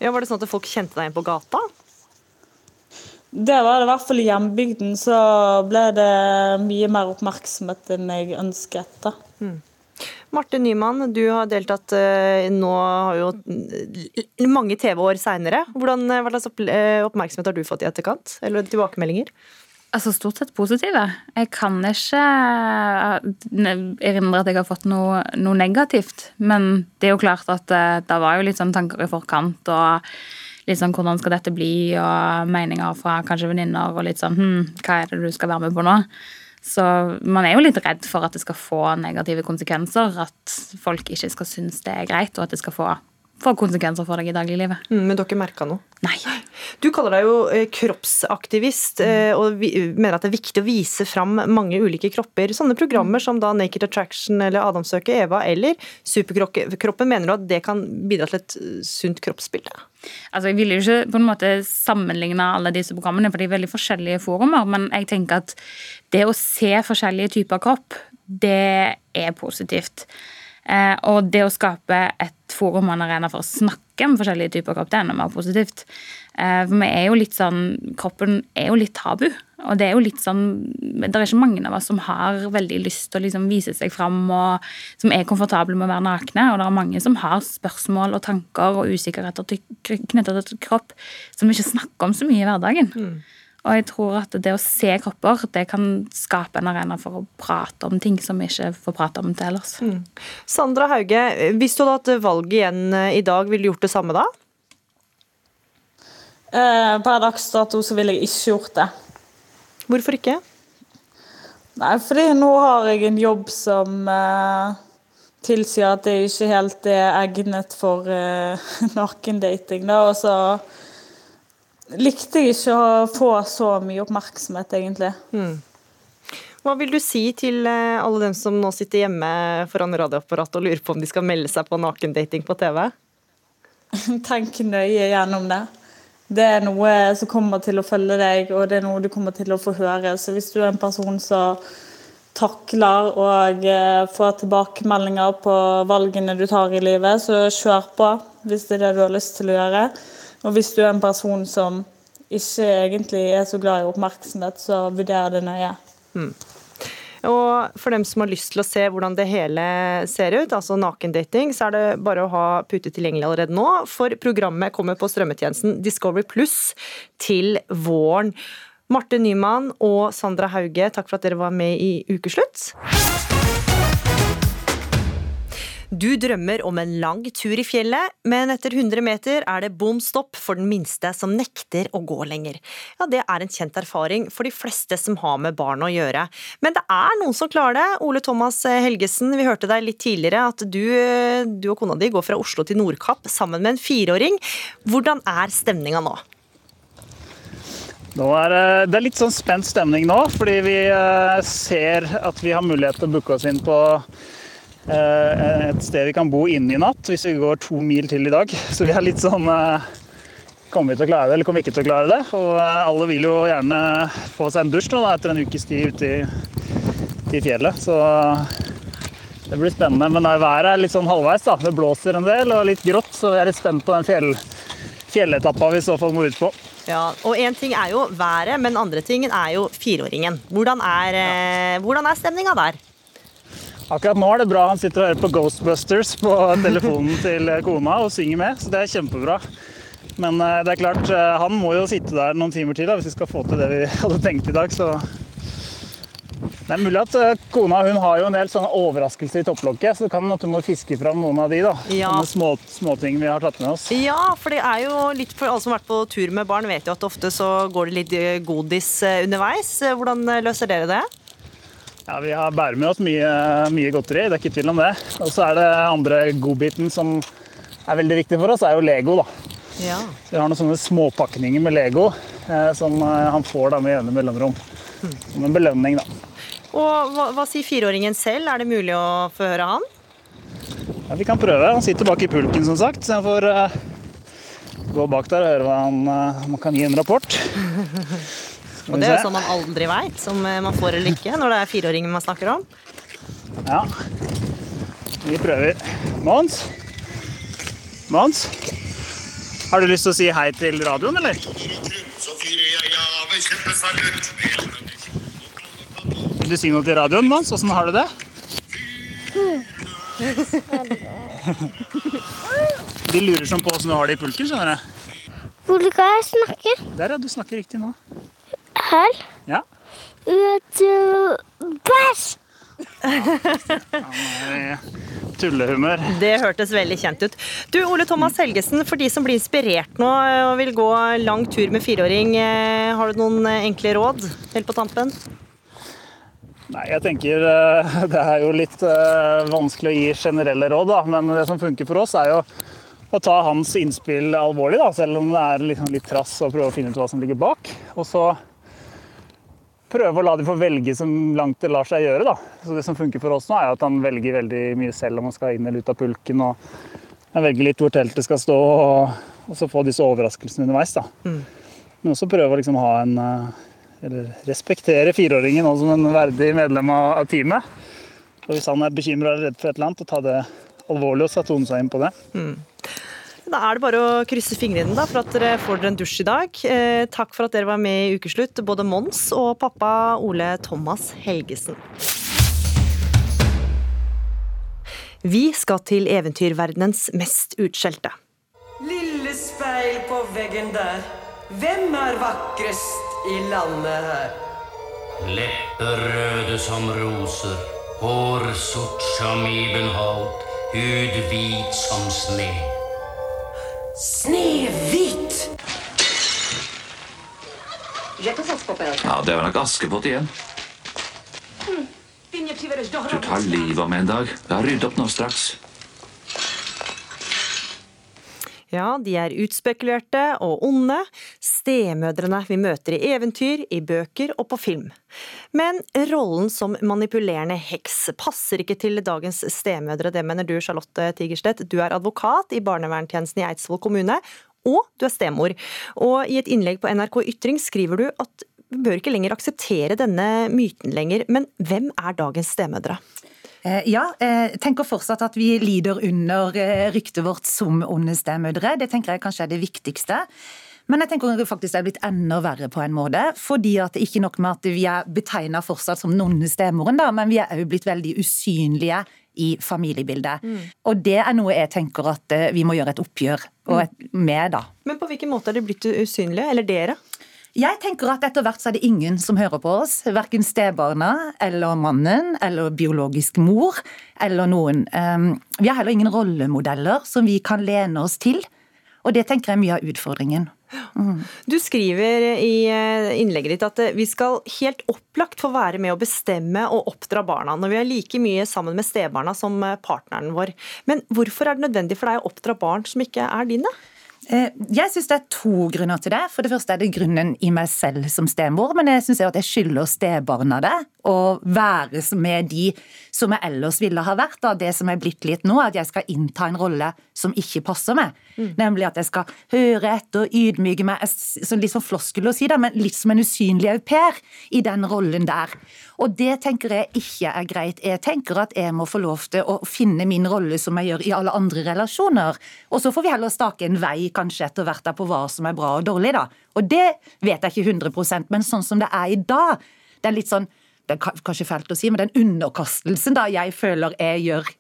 Ja, Var det sånn at folk kjente deg igjen på gata? Det var det i hvert fall i hjembygden. Så ble det mye mer oppmerksomhet enn jeg ønsket. da. Mm. Marte Nyman, du har deltatt eh, nå har jo mange TV-år seinere. Hva slags eh, oppmerksomhet har du fått i etterkant? Eller tilbakemeldinger? Altså Stort sett positive. Jeg kan ikke eh, erindre at jeg har fått noe, noe, negativt. Men det er jo klart at det, eh, det var jo litt sånn tanker i forkant. og litt sånn hvordan skal dette bli, og meninger fra kanskje venninner og litt sånn hm, hva er det du skal være med på nå? Så man er jo litt redd for at det skal få negative konsekvenser. At folk ikke skal synes det er greit, og at det skal få får konsekvenser for deg i dagliglivet. Mm, men ikke merka noe? Nei. Du kaller deg jo eh, kroppsaktivist mm. og mener at det er viktig å vise fram mange ulike kropper. Sånne programmer som da Naked Attraction eller Adamsøket Eva eller Superkroppen, mener du at det kan bidra til et eh, sunt kroppsbilde? Altså, Jeg vil jo ikke på en måte sammenligne alle disse programmene, for de er veldig forskjellige forumer, men jeg tenker at det å se forskjellige typer kropp, det er positivt. Eh, og det å skape et forum og en arena for å snakke om forskjellige typer kropp, det er enda mer positivt. Eh, for vi er jo litt sånn Kroppen er jo litt tabu. Og det er jo litt sånn Det er ikke mange av oss som har veldig lyst til å liksom vise seg fram, og som er komfortable med å være nakne. Og det er mange som har spørsmål og tanker og usikkerheter knyttet til kropp som vi ikke snakker om så mye i hverdagen. Mm. Og jeg tror at det å se kropper det kan skape en arena for å prate om ting som vi ikke får prate om til ellers. Mm. Sandra Hauge, hvis du hadde hatt valget igjen eh, i dag, ville du gjort det samme da? Eh, per dags dato så ville jeg ikke gjort det. Hvorfor ikke? Nei, fordi nå har jeg en jobb som eh, tilsier at det ikke helt er egnet for eh, nakendating. Da, og så likte jeg ikke å få så mye oppmerksomhet, egentlig. Mm. Hva vil du si til eh, alle dem som nå sitter hjemme foran radioapparatet og lurer på om de skal melde seg på nakendating på TV? Tenk nøye gjennom det. Det er noe som kommer til å følge deg, og det er noe du kommer til å få høre. Så hvis du er en person som takler og eh, får tilbakemeldinger på valgene du tar i livet, så kjør på hvis det er det du har lyst til å gjøre. Og hvis du er en person som ikke egentlig er så glad i oppmerksomhet, så vurder det nøye. Mm. Og for dem som har lyst til å se hvordan det hele ser ut, altså nakendating, så er det bare å ha pute tilgjengelig allerede nå. For programmet kommer på strømmetjenesten Discovery Pluss til våren. Marte Nyman og Sandra Hauge, takk for at dere var med i Ukeslutt. Du drømmer om en lang tur i fjellet, men etter 100 meter er det bom stopp for den minste som nekter å gå lenger. Ja, Det er en kjent erfaring for de fleste som har med barn å gjøre. Men det er noen som klarer det. Ole Thomas Helgesen, vi hørte deg litt tidligere at du, du og kona di går fra Oslo til Nordkapp sammen med en fireåring. Hvordan er stemninga nå? Er det, det er litt sånn spent stemning nå, fordi vi eh, ser at vi har mulighet til å booke oss inn på eh, et sted vi kan bo inne i natt, hvis vi går to mil til i dag. Så vi er litt sånn eh, Kommer vi til å klare det, eller kommer vi ikke til å klare det? Og alle vil jo gjerne få seg en dusj da, etter en ukes tid ute i, i fjellet. Så det blir spennende. Men været er litt sånn halvveis. da. Det blåser en del og litt grått, så jeg er litt spent på den fjell, fjelletappa vi så fall må ut på. Ja, og Én ting er jo været, men andre tingen er jo fireåringen. Hvordan er, eh, er stemninga der? Akkurat nå er det bra han sitter og hører på Ghostbusters på telefonen til kona og synger med, så det er kjempebra. Men eh, det er klart, eh, han må jo sitte der noen timer til da, hvis vi skal få til det vi hadde tenkt i dag. Så det er mulig at eh, kona hun har jo en del sånne overraskelser i topplokket, så det kan at du må fiske fram noen av de. da. Ja. Sånne små, småting vi har tatt med oss. Ja, for det er jo litt for alle som har vært på tur med barn, vet jo at ofte så går det litt eh, godis eh, underveis. Hvordan eh, løser dere det? Ja, Vi har bærer med oss mye, mye godteri, det er ikke tvil om det. Og så er det andre godbiten som er veldig viktig for oss, er jo Lego. da. Ja. Så Vi har noen sånne småpakninger med Lego eh, som eh, han får da med jevne mellomrom. Som en belønning, da. Og hva, hva sier fireåringen selv? Er det mulig å få høre han? Ja, Vi kan prøve. Han sitter bak i pulken, som sagt, så jeg får eh, gå bak der og høre hva han, eh, om han kan gi en rapport. Og det er jo sånn man aldri veit, som eh, man får eller ikke, når det er fireåringen man snakker om. Ja. Vi prøver. Mons? Mons? Har du lyst til å si hei til radioen, eller? Vil du si noe til radioen, Mons? Åssen har du det? De lurer sånn på åssen du har det i pulken, skjønner du. Hvor kan jeg snakke? Der, ja. Du snakker riktig nå. Her? Ja. Vet du Bæsj! Eh, Tullehumør. Det hørtes veldig kjent ut. Du, Ole Thomas Helgesen, for de som blir inspirert nå og vil gå lang tur med fireåring, eh, har du noen eh, enkle råd helt på tampen? Nei, jeg tenker eh, Det er jo litt vanskelig å gi generelle råd, da. Men det som funker for oss, er jo å ta hans innspill alvorlig, da, selv om det er liksom litt trass å prøve å finne ut hva som ligger bak. Og så prøve å la de få velge så langt det lar seg gjøre. Da. Så Det som funker for oss nå, er at han velger veldig mye selv om han skal inn eller ut av pulken. og Han velger litt hvor teltet skal stå, og, og så få disse overraskelsene underveis. da. Mm. Men også prøve å liksom ha en eh, Eller respektere fireåringen også som en verdig medlem av, av teamet. Og hvis han er bekymra eller redd for et eller annet, å ta det alvorlig og så tone seg inn på det. Mm. Da er det bare å krysse fingrene da, for at dere får dere en dusj i dag. Eh, takk for at dere var med i Ukeslutt, både Mons og pappa Ole Thomas Helgesen. Vi skal til eventyrverdenens mest utskjelte. Lille speil på veggen der. Hvem er vakrest i landet her? Lepper røde som roser, hår sort som ibenholt, hud hvit som sne. Snehvit! Ja, det var nok Askepott igjen. Du tar livet av meg en dag. Ja, Rydd opp nå straks. Ja, de er utspekulerte og onde, stemødrene vi møter i eventyr, i bøker og på film. Men rollen som manipulerende heks passer ikke til dagens stemødre, det mener du Charlotte Tigerstedt. Du er advokat i barnevernstjenesten i Eidsvoll kommune, og du er stemor. Og i et innlegg på NRK Ytring skriver du at vi bør ikke lenger akseptere denne myten lenger, men hvem er dagens stemødre? Eh, ja, jeg tenker fortsatt at vi lider under eh, ryktet vårt som onde stemødre. Det tenker jeg kanskje er det viktigste. Men jeg tenker faktisk det er blitt enda verre på en måte. Fordi at det ikke nok med at vi er betegna fortsatt som den onde stemoren, da, men vi er òg blitt veldig usynlige i familiebildet. Mm. Og det er noe jeg tenker at eh, vi må gjøre et oppgjør et, med, da. Men på hvilken måte er de blitt usynlige, eller dere? Jeg tenker at etter hvert så er det ingen som hører på oss. Verken stebarna eller mannen eller biologisk mor eller noen. Ehm, vi har heller ingen rollemodeller som vi kan lene oss til. Og det tenker jeg er mye av utfordringen. Mm. Du skriver i eh, innlegget ditt at eh, vi skal helt opplagt få være med å bestemme og oppdra barna når vi er like mye sammen med stebarna som eh, partneren vår. Men hvorfor er det nødvendig for deg å oppdra barn som ikke er dine? Eh, jeg syns det er to grunner til det. For det første er det grunnen i meg selv som stemor, men jeg syns at jeg skylder stebarna det. Å være med de som jeg ellers ville ha vært. Da. Det som er blitt litt nå, er at jeg skal innta en rolle som ikke passer meg. Mm. Nemlig at jeg skal høre etter, ydmyke meg, sånn litt sånn floskel å si det, men litt som en usynlig au pair i den rollen der. Og det tenker jeg ikke er greit. Jeg tenker at jeg må få lov til å finne min rolle som jeg gjør i alle andre relasjoner. Og så får vi heller stake en vei kanskje etter hvert på hva som er bra og dårlig, da. Og det vet jeg ikke 100% men sånn som det er i dag, det er litt sånn det er kanskje fælt å si, men den underkastelsen da jeg føler jeg gjør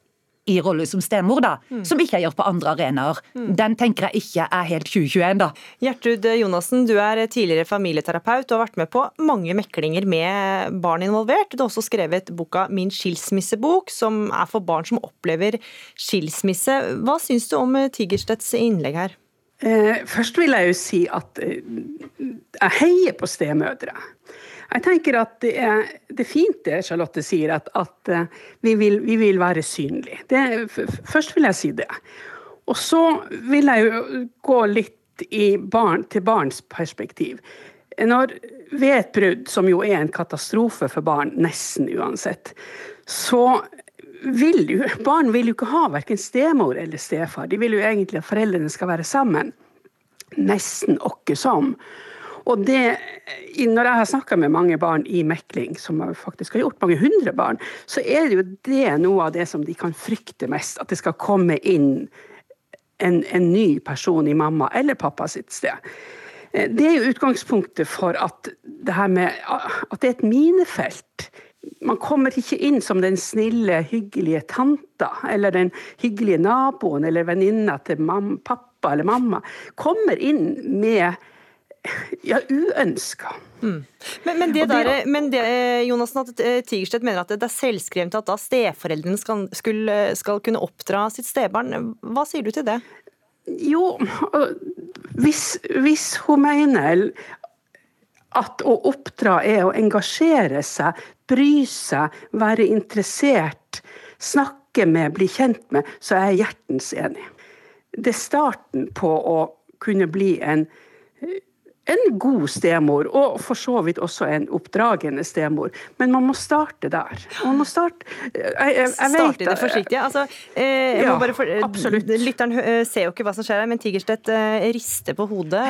i rolle som stemor, da, mm. som ikke jeg gjør på andre arenaer. Mm. Den tenker jeg ikke er helt 2021, da. Gjertrud Jonassen, du er tidligere familieterapeut og har vært med på mange meklinger med barn involvert. Du har også skrevet boka Min skilsmissebok, som er for barn som opplever skilsmisse. Hva syns du om Tigerstedts innlegg her? Eh, først vil jeg jo si at eh, jeg heier på stemødre. Jeg tenker at det er, det er fint det Charlotte sier, at, at uh, vi, vil, vi, vil, være synlige. Først vil jeg si det. Og så vil jeg jo gå litt barn, til barns perspektiv. Når, ved et brudd, som jo er en katastrofe for barn, nesten uansett, så vil jo barn vil jo ikke ha verken stemor eller stefar. De vil jo egentlig at foreldrene skal være sammen. Nesten åkke som. Og det, når jeg har snakka med mange barn i mekling, som faktisk har gjort mange hundre barn, så er det jo det noe av det som de kan frykte mest. At det skal komme inn en, en ny person i mamma eller pappa sitt sted. Eh, det er jo utgangspunktet for at det med at det er et minefelt. Man kommer ikke inn som den snille, hyggelige tanta eller den hyggelige naboen eller venninna til mamma, pappa eller mamma. Kommer inn med ja, uønska. Mm. Men, men, det der, men det, Jonassen, at eh, Tigerstedt mener at det er selvskrevet at da steforeldrene skal, skulle, skal kunne oppdra sitt stebarn. Hva sier du til det? Jo, hvis, hvis hun mener at å oppdra er å engasjere seg, bry seg, være interessert, snakke med, bli kjent med, så er jeg hjertens enig. Det er starten på å kunne bli en en god stemor, og for så vidt også en oppdragende stemor. Men man må starte der. Man må starte jeg, jeg, jeg Starte det forsiktig. Altså, eh, ja, for, absolutt. Lytteren eh, ser jo ikke hva som skjer her, men Tigerstedt eh, rister på hodet.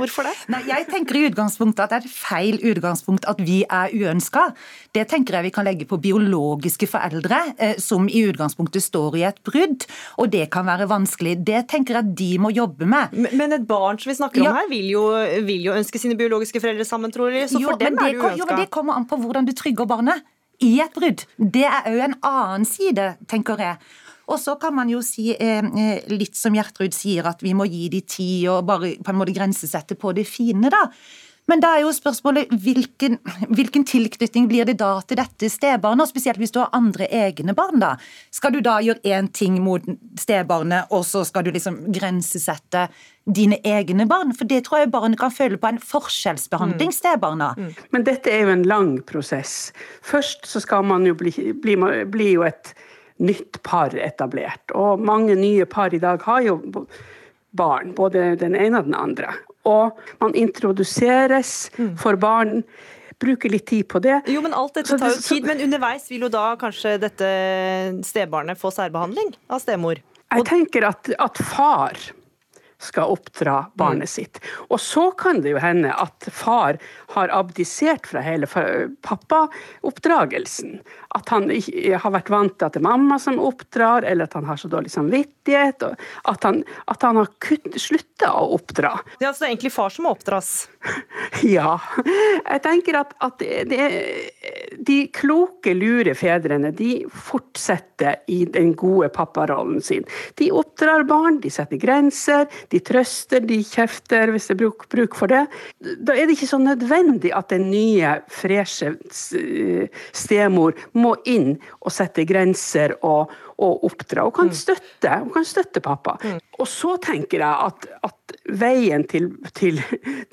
Hvorfor det? Nei, jeg tenker i utgangspunktet at det er et feil utgangspunkt at vi er uønska. Det tenker jeg vi kan legge på biologiske foreldre, eh, som i utgangspunktet står i et brudd. Og det kan være vanskelig. Det tenker jeg at de må jobbe med. Men, men et barn som vi snakker om ja. her, vil jo, vil jo ønske sine biologiske foreldre sammen, tror jeg. Så for jo, dem er det uønska. Jo, men det kommer an på hvordan du trygger barnet i et brudd. Det er òg en annen side, tenker jeg. Og så kan man jo si, eh, eh, litt som Gjertrud sier, at vi må gi de tid og bare på en måte grensesette på det fine, da. Men da er jo spørsmålet hvilken, hvilken tilknytning blir det da til dette stebarnet, spesielt hvis du har andre egne barn, da. Skal du da gjøre én ting mot stebarnet, og så skal du liksom grensesette dine egne barn? For det tror jeg barnet kan føle på en forskjellsbehandling, stebarna. Men dette er jo en lang prosess. Først så skal man jo bli, bli, bli jo et nytt par etablert. Og mange nye par i dag har jo barn, både den ene og den andre. Og man introduseres for barn. Bruker litt tid på det. Jo, men Alt dette tar jo tid, men underveis vil jo da kanskje dette stebarnet få særbehandling av stemor? Jeg tenker at, at far skal oppdra barnet sitt. Og så kan det jo hende at far har abdisert fra hele pappaoppdragelsen. At han har vært vant til at det er mamma som oppdrar, eller at han har så dårlig samvittighet. At han, at han har slutta å oppdra. Det er altså egentlig far som må oppdras? Ja. Jeg tenker at, at det, det, de kloke, lure fedrene de fortsetter i den gode papparollen sin. De oppdrar barn, de setter grenser, de trøster, de kjefter hvis det er bruk, bruk for det. Da er det ikke så nødvendig at den nye, freshe stemor må inn og sette grenser og, og oppdra. Hun kan støtte, hun kan støtte pappa. Og så tenker jeg at, at veien til, til,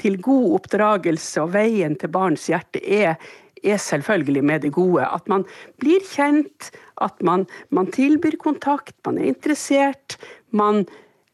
til god oppdragelse og veien til barns hjerte er, er selvfølgelig med det gode. At man blir kjent, at man, man tilbyr kontakt, man er interessert. Man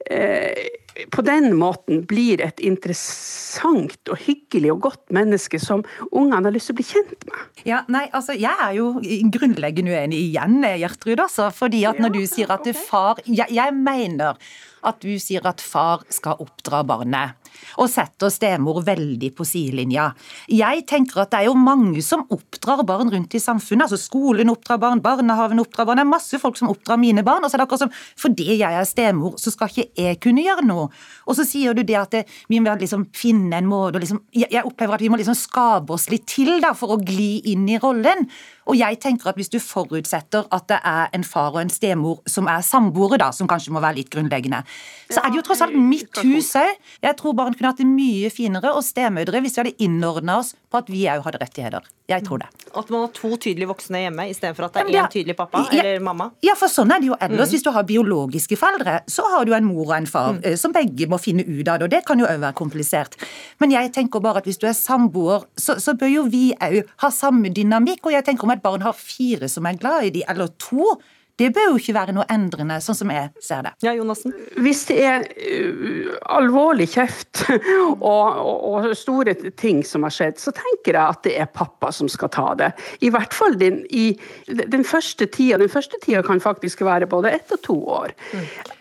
eh, på den måten blir et interessant og hyggelig og godt menneske som ungene har lyst til å bli kjent med. Ja, nei, altså, Jeg er jo grunnleggende uenig igjen, Gjertrud. Altså, fordi at når du sier at far jeg, jeg mener at du sier at far skal oppdra barnet, og setter stemor veldig på sidelinja. Jeg tenker at det er jo mange som oppdrar barn rundt i samfunnet. altså Skolen oppdrar barn, barnehaven oppdrar barn. Det er masse folk som oppdrar mine barn. og så er det akkurat som, Fordi jeg er stemor, så skal ikke jeg kunne gjøre noe. Og så sier du det at det, vi må liksom finne en måte liksom, jeg opplever at vi må liksom skape oss litt til da, for å gli inn i rollen. Og jeg tenker at hvis du forutsetter at det er en far og en stemor som er samboere, da, som kanskje må være litt grunnleggende, så er det jo tross alt mitt hus òg. Jeg tror barn kunne hatt det mye finere, og stemødre, hvis vi hadde innordna oss på at vi òg hadde rettigheter. Jeg tror det. At man har to tydelige voksne hjemme istedenfor at det er det én ja, tydelig pappa Ja. eller mamma? Ja, for sånn er det jo ellers. Mm. Hvis du har biologiske foreldre, så har du en mor og en far Mm. eh, som begge må finne ut av det, og det kan jo òg være komplisert. Men jeg tenker bare at hvis du er samboer, så, så bør jo vi òg ha samme dynamikk. Og jeg tenker om et barn har fire som er glad i de, eller to, det bør jo ikke være noe endrende, sånn som jeg ser det. Ja, Jonassen? Hvis det er uh, alvorlig kjeft og, og, og store ting som har skjedd, så tenker jeg at det er pappa som skal ta det. I hvert fall den, i den første tida. Den første tida kan faktisk være både ett og to år.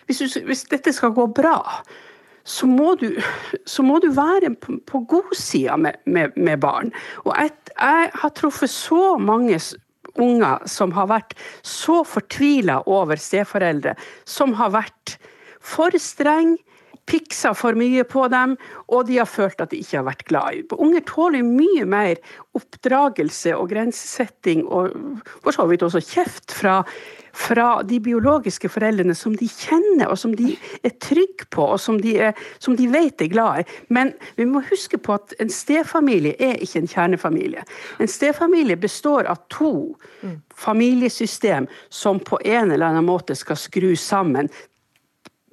Hvis, du, hvis dette skal gå bra, så må du, så må du være på, på godsida med, med, med barn. Og jeg, jeg har truffet så mange unger som har vært så fortvila over steforeldre, som har vært for streng, piksa for mye på dem, og de har følt at de ikke har vært glad i. Unger tåler mye mer oppdragelse og grensesetting, og for så vidt også kjeft fra, fra de biologiske foreldrene som de kjenner, og som de er trygge på, og som de, er, som de vet er glad i. Men vi må huske på at en stefamilie er ikke en kjernefamilie. En stefamilie består av to familiesystem som på en eller annen måte skal skrus sammen.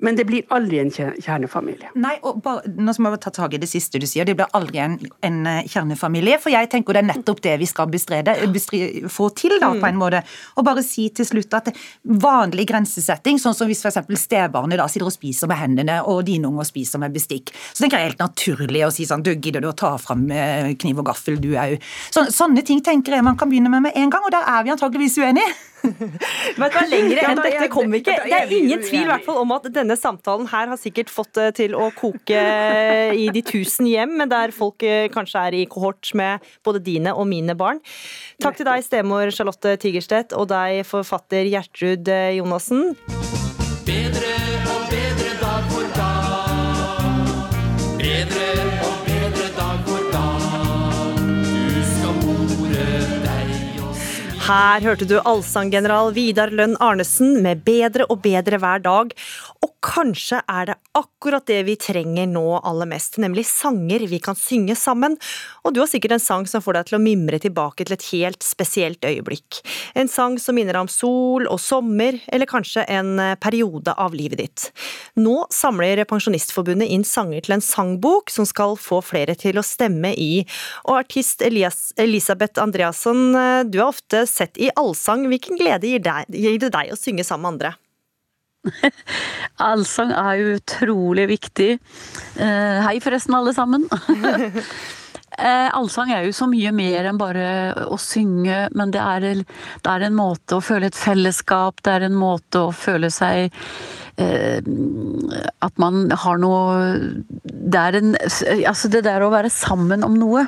Men det blir aldri en kjernefamilie. Nei, og bare, nå må jeg ta tak i det siste du sier. Det blir aldri en, en eh, kjernefamilie. For jeg tenker det er nettopp det vi skal bestrede, bestrede, få til, da, på en måte. Og bare si til slutt at vanlig grensesetting, sånn som hvis f.eks. stebarnet da sitter og spiser med hendene, og dine unger spiser med bestikk, så tenker jeg helt naturlig å si sånn Du, gidder du å ta fram eh, kniv og gaffel, du òg? Så, sånne ting tenker jeg man kan begynne med med en gang, og der er vi antageligvis uenige. Vet du hva, Lenger enn dette kom vi ikke. Det er ingen tvil hvert fall om at denne samtalen her har sikkert fått det til å koke i de tusen hjem, der folk eh, kanskje er i kohort med både dine og mine barn. Takk til deg, stemor Charlotte Tigerstedt, og deg, forfatter Gjertrud eh, Jonassen. Her hørte du allsanggeneral Vidar Lønn Arnesen med 'Bedre og bedre hver dag'. Og kanskje er det akkurat det vi trenger nå aller mest, nemlig sanger vi kan synge sammen. Og du har sikkert en sang som får deg til å mimre tilbake til et helt spesielt øyeblikk. En sang som minner om sol og sommer, eller kanskje en periode av livet ditt. Nå samler Pensjonistforbundet inn sanger til en sangbok som skal få flere til å stemme i. Og artist Elias, Elisabeth Andreasson, du har ofte sett i allsang. Hvilken glede gir, deg, gir det deg å synge sammen med andre? Allsang er jo utrolig viktig. Eh, hei forresten, alle sammen. Eh, allsang er jo så mye mer enn bare å synge, men det er, det er, en måte å føle et fellesskap, det er en måte å føle seg eh, At man har noe Det er en Altså, det der å være sammen om noe,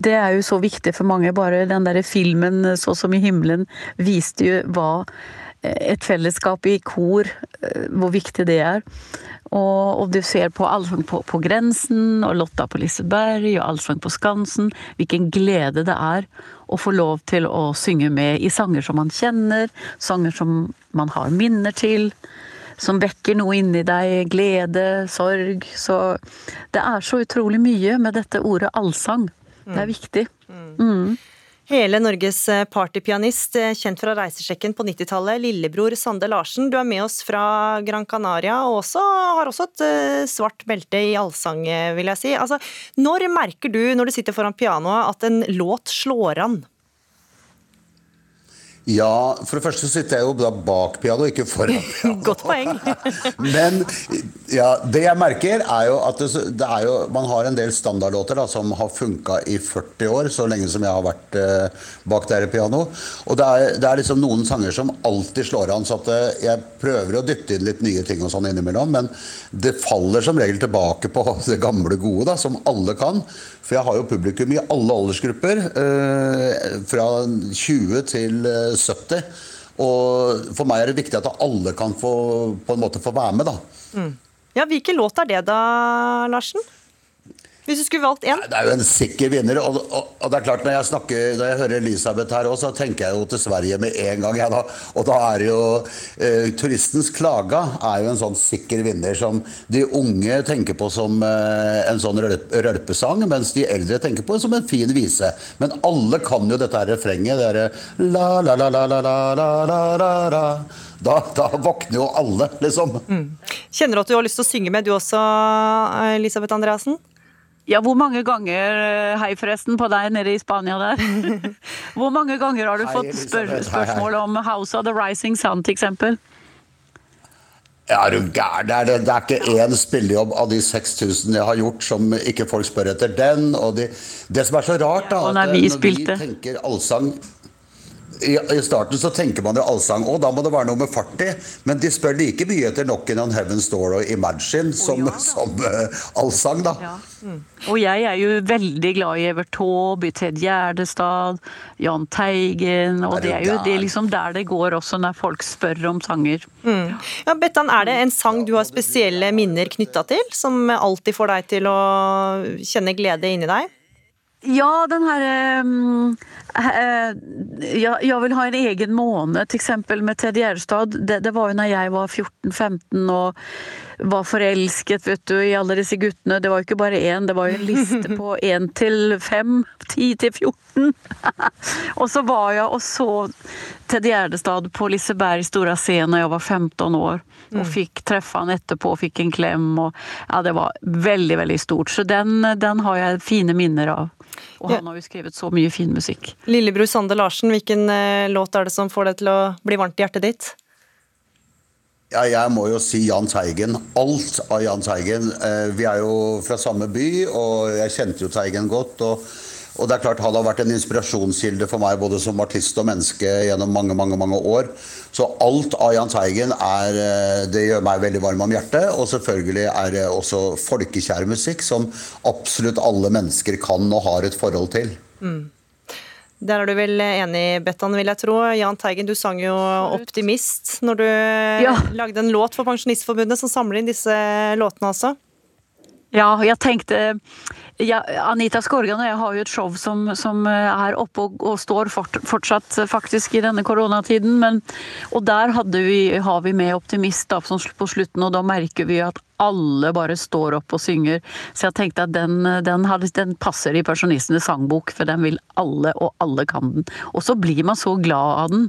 det er jo så viktig for mange. Bare den derre filmen 'Så som i himmelen' viste jo hva et fellesskap i kor, hvor viktig det er. Og, og, du ser på Allsang på, på, grensen, og Lotta på Liseberg, og Allsang på Skansen, hvilken glede det er å få lov til å synge med i sanger som man kjenner, sanger som man har minner til, som vekker noe inni deg, glede, sorg. Så det er så utrolig mye med dette ordet allsang. Det er viktig. Mm. Hele Norges eh, partypianist, eh, kjent fra Reisesjekken på 90-tallet, lillebror Sande Larsen. Du er med oss fra Gran Canaria, og også, har også et uh, svart belte i allsang, vil jeg si. Altså, når merker du, når du sitter foran pianoet, at en låt slår an? Ja, for det første så sitter jeg jo da bak piano, ikke foran piano. Godt poeng. Men ja, det jeg merker, er jo at det, det er jo, man har en del standardlåter da, som har funka i 40 år, så lenge som jeg har vært eh, bak der i piano. Og det er, det er, liksom noen sanger som alltid slår an, så at eh, jeg prøver å dytte inn litt nye ting og sånn innimellom, men det faller som regel tilbake på det gamle gode, da, som alle kan. For jeg har jo publikum i alle aldersgrupper, eh, fra 20 til 70. Eh, og for meg er det viktig at alle kan få, på en måte få være med, da. Mm. Ja, Hvilken låt er det da, Larsen? Hvis du skulle valgt én? Det er jo en sikker vinner. Og, og, og, det er klart når jeg snakker, når jeg hører Elisabeth her òg, så tenker jeg jo til Sverige med en gang. Ja, da. Og da er jo eh, Turistens klaga er jo en sånn sikker vinner som de unge tenker på som eh, en sånn rølpesang, mens de eldre tenker på som en fin vise. Men alle kan jo dette her refrenget. Det derre la, la, la, la, la, la, la, la, la. Da, da, våkner jo alle, liksom. Mm. Kjenner du at du har lyst til å synge med, du også, Elisabeth Andreassen? Ja, hvor mange ganger eh, Hei, forresten, på deg nede i Spania der. hvor mange ganger har du hei, fått spør spørsmål om House of the Rising Sun, til eksempel? Ja, er du gæren? Det, det er ikke én spillejobb av de 6000 jeg har gjort som ikke folk spør etter den. Og de, det som er så rart, da, at når vi, vi tenker allsang i, i, starten så tenker man jo allsang. Å, da må det være noe med fart i. Men de spør like mye etter Knockin' on Heaven's Door og Imagine som, oh, ja, som uh, allsang, da. Ja. Mm. Og jeg er jo veldig glad i Evert Taube, Ted Gjerdestad, Jahn Teigen. Og det er jo det er liksom der det går også når folk spør om sanger. Mm. Ja, Bettan, er det en sang du har spesielle minner knytta til, som alltid får deg til å kjenne glede inni deg? Ja, den herre Um, uh, ja, Jeg vil ha en egen måned, til eksempel med Ted Gjerstad. Det, det, var jo når jeg var 14-15 og var forelsket vet du, i alle disse guttene. Det var jo ikke bare én, det var jo en liste på én til fem, ti til 14. og så var jeg og så Ted Gjerdestad på Liseberg Stora Scene når jeg var 15 år. Og mm. fikk treffe han etterpå, fikk en klem. Og, ja, det var veldig, veldig stort. Så den, den har jeg fine minner av. Og han har jo skrevet så mye fin musikk. Lillebror Sande Larsen, hvilken eh, låt er det som får deg til å bli varmt i hjertet ditt? Ja, jeg må jo si Jahn Teigen. Alt av Jahn Teigen. Eh, vi er jo fra samme by, og jeg kjente jo Teigen godt. og og det er klart Han har vært en inspirasjonskilde for meg både som artist og menneske gjennom mange mange, mange år. Så alt av Jahn Teigen er, eh, det gjør meg veldig varm om hjertet. Og selvfølgelig er det også folkekjær musikk som absolutt alle mennesker kan og har et forhold til. Mm. Der er du vel enig, Bettan, vil jeg tro. Jahn Teigen, du sang jo 'Optimist' når du ja. lagde en låt for Pensjonistforbundet som samler inn disse låtene også. Ja, jeg tenkte ja, Anita Skorgan og jeg har jo et show som, som er oppe og, og står fort, fortsatt faktisk i denne koronatiden. Men, og der vi, har vi med Optimist da, på slutten, og da merker vi at alle bare står opp og synger. Så jeg tenkte at den, den, den passer i Pensjonistenes sangbok, for den vil alle, og alle kan den. Og så blir man så glad av den.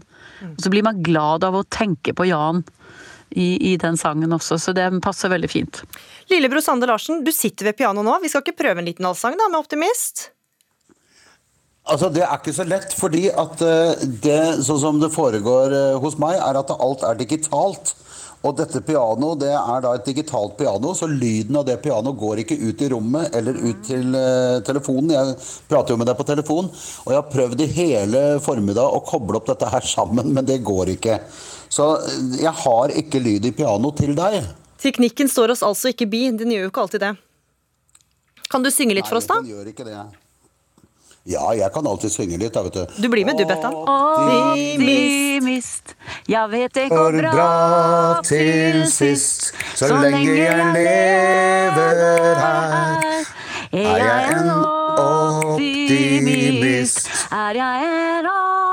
Og så blir man glad av å tenke på Jan i, i, den sangen også, så det passer veldig fint. Lillebror Sander Larsen, du sitter ved pianoet nå. Vi skal ikke prøve en liten allsang da, med Optimist? Altså, Det er ikke så lett, fordi at eh, det, sånn som det foregår eh, hos meg, er at alt er digitalt. Og dette pianoet det er da et digitalt piano, så lyden av det pianoet går ikke ut i rommet eller ut til uh, telefonen. Jeg prater jo med deg på telefon, og jeg har prøvd i hele formiddag å koble opp dette her sammen, men det går ikke. Så eh, jeg har ikke lyd i piano til deg. Teknikken står oss altså ikke bi. Den gjør jo ikke alltid det. Kan du synge litt Nei, for oss, da? Den gjør ikke det. Ja, jeg kan alltid synge litt, da, vet du. Du blir med, du, Bettan. Optimist, jeg vet det går bra til sist. Så lenge jeg lever her, er jeg en optimist. Er jeg en optimist.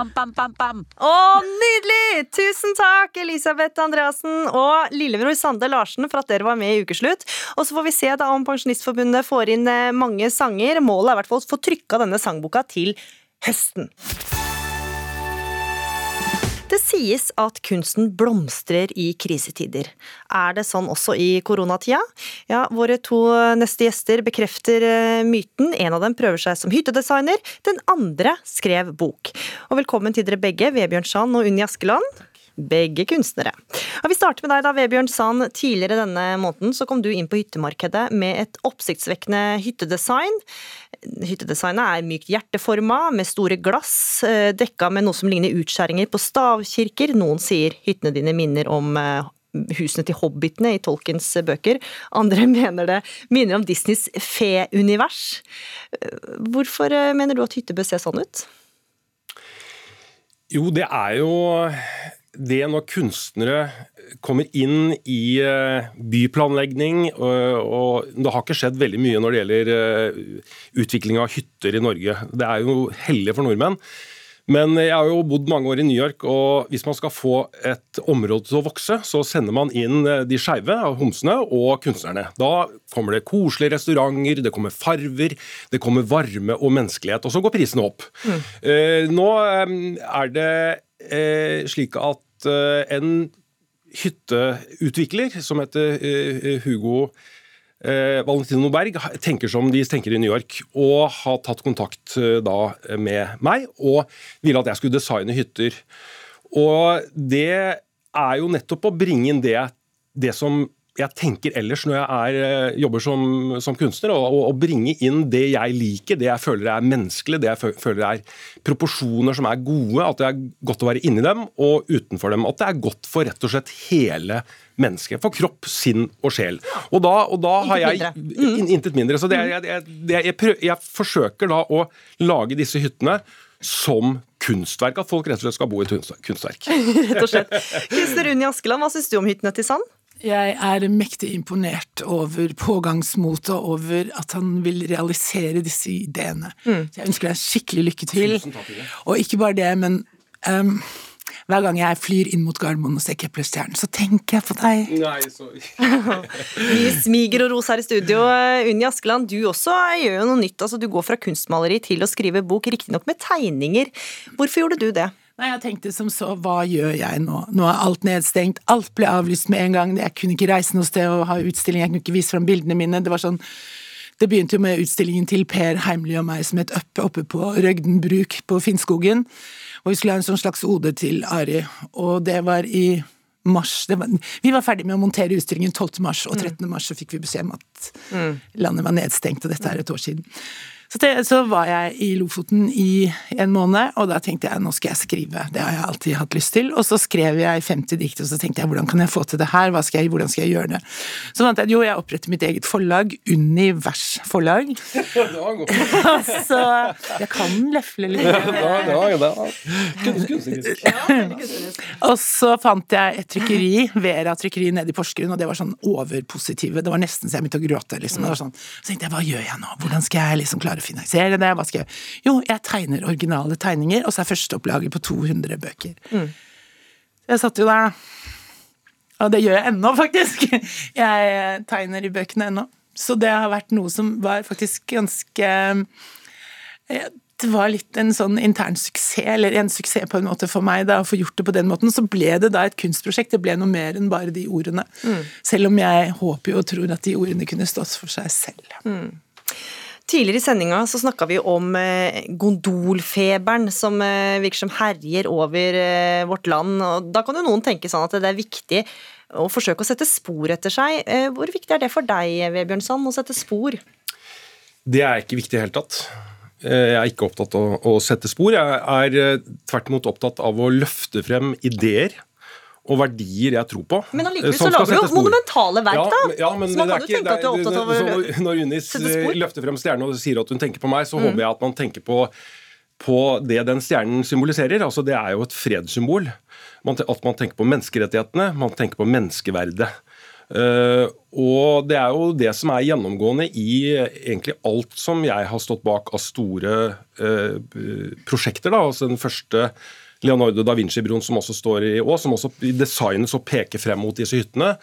Bam, bam, bam, bam. Å, nydelig! Tusen takk, Elisabeth Andreassen og lillebror Sande Larsen, for at dere var med i Ukeslutt. Og så får vi se da om Pensjonistforbundet får inn eh, mange sanger. Målet er i hvert fall å få trykka denne sangboka til høsten. Det sies at kunsten blomstrer i krisetider. Er det sånn også i koronatida? Ja, våre to neste gjester bekrefter eh, myten. En av dem prøver seg som hyttedesigner, den andre skrev bok. Og velkommen til dere begge, Vebjørn Sand og Unni Askeland. Begge kunstnere. Og vi starter med deg, da, Vebjørn Sand. Tidligere denne måneden så kom du inn på hyttemarkedet med et oppsiktsvekkende hyttedesign. Hyttedesignet er mykt hjerteforma, med store glass, eh, dekka med noe som ligner utskjæringer på stavkirker. Noen sier hyttene dine minner om eh, husene til hobbitene i Tolkens bøker. Andre mener det minner om Disneys fe-univers. Eh, hvorfor mener du at hytte bør se sånn ut? Jo, det er jo det når kunstnere kommer inn i eh, byplanlegging, og det har ikke skjedd veldig mye når det gjelder eh, utvikling av hytter i Norge. Det er jo heldig for nordmenn. Men jeg har jo bodd mange år i New York, og hvis man skal få et område til å vokse, så sender man inn eh, de skeive, homsene, og kunstnerne. Da kommer det koselige restauranter, det kommer farver, det kommer varme og menneskelighet. Og så går prisene opp. Mm. Nå er det eh, slik at eh, en hytteutvikler som heter eh, Hugo eh, Valentino Berg, tenker som de tenker i New York, og har tatt kontakt eh, da med meg og ville at jeg skulle designe hytter. Og det er jo nettopp å bringe inn det, det som jeg tenker ellers når jeg er, eh, jobber som, som kunstner, å bringe inn det jeg liker, det jeg føler er menneskelig, det jeg føler er proporsjoner som er gode, at det er godt å være inni dem og utenfor dem. At det er godt for rett og slett hele mennesket. For kropp, sinn og sjel. Og da, og da har jeg. Intet mindre. Så det, jeg, jeg, jeg, prøver, jeg forsøker da å lage disse hyttene som kunstverk. At folk rett og slett skal bo i et kunstverk. rett og slett. Kunstner Unni Askeland, hva syns du om hyttene til Sand? Jeg er mektig imponert over pågangsmotet, over at han vil realisere disse ideene. Mm. Så jeg ønsker deg skikkelig lykke til. Og ikke bare det, men um, hver gang jeg flyr inn mot Gardermoen og ser Keplerstjernen, så tenker jeg på deg. Nei, sorry. Vi smiger og roser her i studio. Unni Askeland, du også gjør jo noe nytt. Altså, du går fra kunstmaleri til å skrive bok, riktignok med tegninger. Hvorfor gjorde du det? Nei, jeg tenkte som så, hva gjør jeg nå? Nå er alt nedstengt, alt ble avlyst med en gang, jeg kunne ikke reise noe sted og ha utstilling, jeg kunne ikke vise fram bildene mine, det var sånn det begynte jo med utstillingen til Per Heimly og meg som het Øppe oppe på Røgden bruk på Finnskogen. Og vi skulle ha en sånn slags ode til Ari, og det var i mars var, Vi var ferdig med å montere utstillingen 12. mars, og 13. mars så fikk vi beskjed om at mm. landet var nedstengt, og dette er et år siden. Så, det, så var jeg i Lofoten i en måned, og da tenkte jeg nå skal jeg skrive. Det har jeg alltid hatt lyst til. Og så skrev jeg 50 dikt, og så tenkte jeg hvordan kan jeg få til det her? Skal jeg, hvordan skal jeg gjøre det? Så fant jeg at jo, jeg oppretter mitt eget forlag, Univers Forlag. så jeg kan lefle litt. og så fant jeg et trykkeri, Vera trykkeri nede i Porsgrunn, og det var sånn overpositive. Det var nesten så jeg begynte å gråte. liksom. Det var sånn. Så tenkte jeg, hva gjør jeg nå? Hvordan skal jeg liksom klare å finansiere det? Hva skal jeg Jo, jeg tegner originale tegninger, og så er førsteopplaget på 200 bøker. Mm. Jeg satt jo der Og det gjør jeg ennå, faktisk. Jeg tegner i bøkene ennå. Så det har vært noe som var faktisk ganske eh, det var litt en sånn intern suksess, eller en suksess på en måte for meg, da, å få gjort det på den måten. Så ble det da et kunstprosjekt. Det ble noe mer enn bare de ordene. Mm. Selv om jeg håper jo og tror at de ordene kunne stått for seg selv. Mm. Tidligere i sendinga så snakka vi om eh, gondolfeberen som eh, virker som herjer over eh, vårt land. og Da kan jo noen tenke sånn at det er viktig å forsøke å sette spor etter seg. Hvor viktig er det for deg, Vebjørn Sand, å sette spor? Det er ikke viktig i det hele tatt. Jeg er ikke opptatt av å sette spor. Jeg er tvert imot opptatt av å løfte frem ideer og verdier jeg tror på. Men eh, allikevel så lager du jo monumentale verk, da! Ja, ja, men så man kan jo ikke- tenke at du er opptatt av å sette når- Når Unis spor. eh, løfter frem stjernen og sier at hun tenker på meg, så Mm. håper jeg at man tenker på, på det den stjernen symboliserer. Altså, det er jo et fredssymbol. At man tenker på menneskerettighetene, man tenker på menneskeverdet. Uh, og det er jo det som er gjennomgående i eh, egentlig alt som jeg har stått bak av store uh, prosjekter. Da. Altså den første Leonardo da Vinci-broen som også står i Ås, som også i designet så peker frem mot disse hyttene.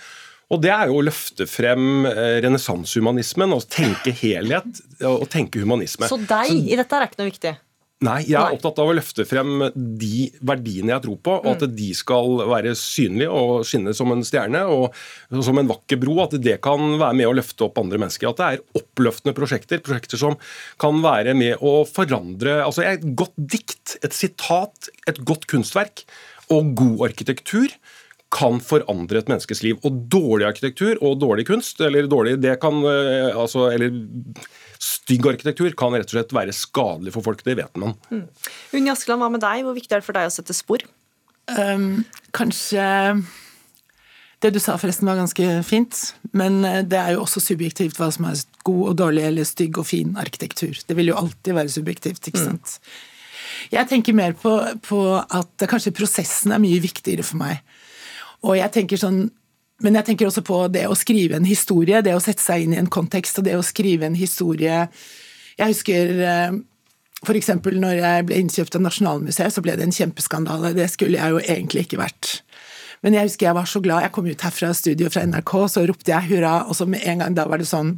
Og det er jo å løfte frem eh, renessansehumanismen og tenke helhet og tenke humanisme. Så deg i dette er ikke noe viktig? Nei, jeg er opptatt av å løfte frem de verdiene jeg tror på, og at Mm. de skal være synlige og skinne som en stjerne og som en vakker bro. At det kan være med å løfte opp andre mennesker. At det er oppløftende prosjekter. Prosjekter som kan være med å forandre altså Et godt dikt, et sitat, et godt kunstverk og god arkitektur kan forandre et menneskes liv. Og dårlig arkitektur og dårlig kunst, eller dårlig det kan eh, altså, Eller stygg arkitektur kan rett og slett være skadelig for folk. Det vet man. Mm. Unni Askeland, hva med deg? Hvor viktig er det for deg å sette spor? Um, kanskje Det du sa forresten var ganske fint, men eh, det er jo også subjektivt hva som er god og dårlig eller stygg og fin arkitektur. Det vil jo alltid være subjektivt, ikke sant. Jeg tenker mer på, på at kanskje prosessen er mye viktigere for meg. Og jeg tenker sånn men jeg tenker også på det å skrive en historie, det å sette seg inn i en kontekst, og det å skrive en historie Jeg husker f.eks. for eksempel når jeg ble innkjøpt av Nasjonalmuseet, så ble det en kjempeskandale. Det skulle jeg jo egentlig ikke vært. Men jeg husker jeg var så glad. Jeg kom ut herfra studio fra NRK, så ropte jeg hurra, og så med en gang da var det sånn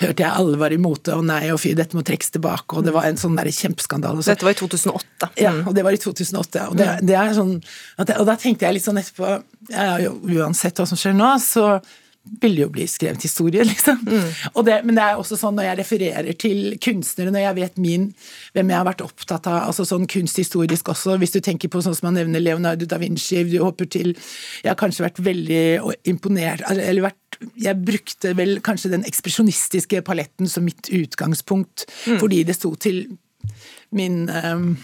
Hørte jeg alle var imot det, og nei og fy, dette må trekkes tilbake, og det var en sånn der kjempeskandale. Så- Dette var i 2008. ja, og det var i 2008. Og, det, det er sånn, at og da tenkte jeg litt sånn etterpå ja, Uansett hva som skjer nå, så vil det jo bli skrevet historie, liksom. Og det, men det er også sånn når jeg refererer til kunstnere, når jeg vet min, hvem jeg har vært opptatt av, altså sånn kunsthistorisk også, hvis du tenker på sånn som man nevner Leonardo da Vinci, du håper til Jeg har kanskje vært veldig imponert, eller vært jeg brukte vel kanskje den ekspresjonistiske paletten som mitt utgangspunkt, Mm. fordi det sto til min um,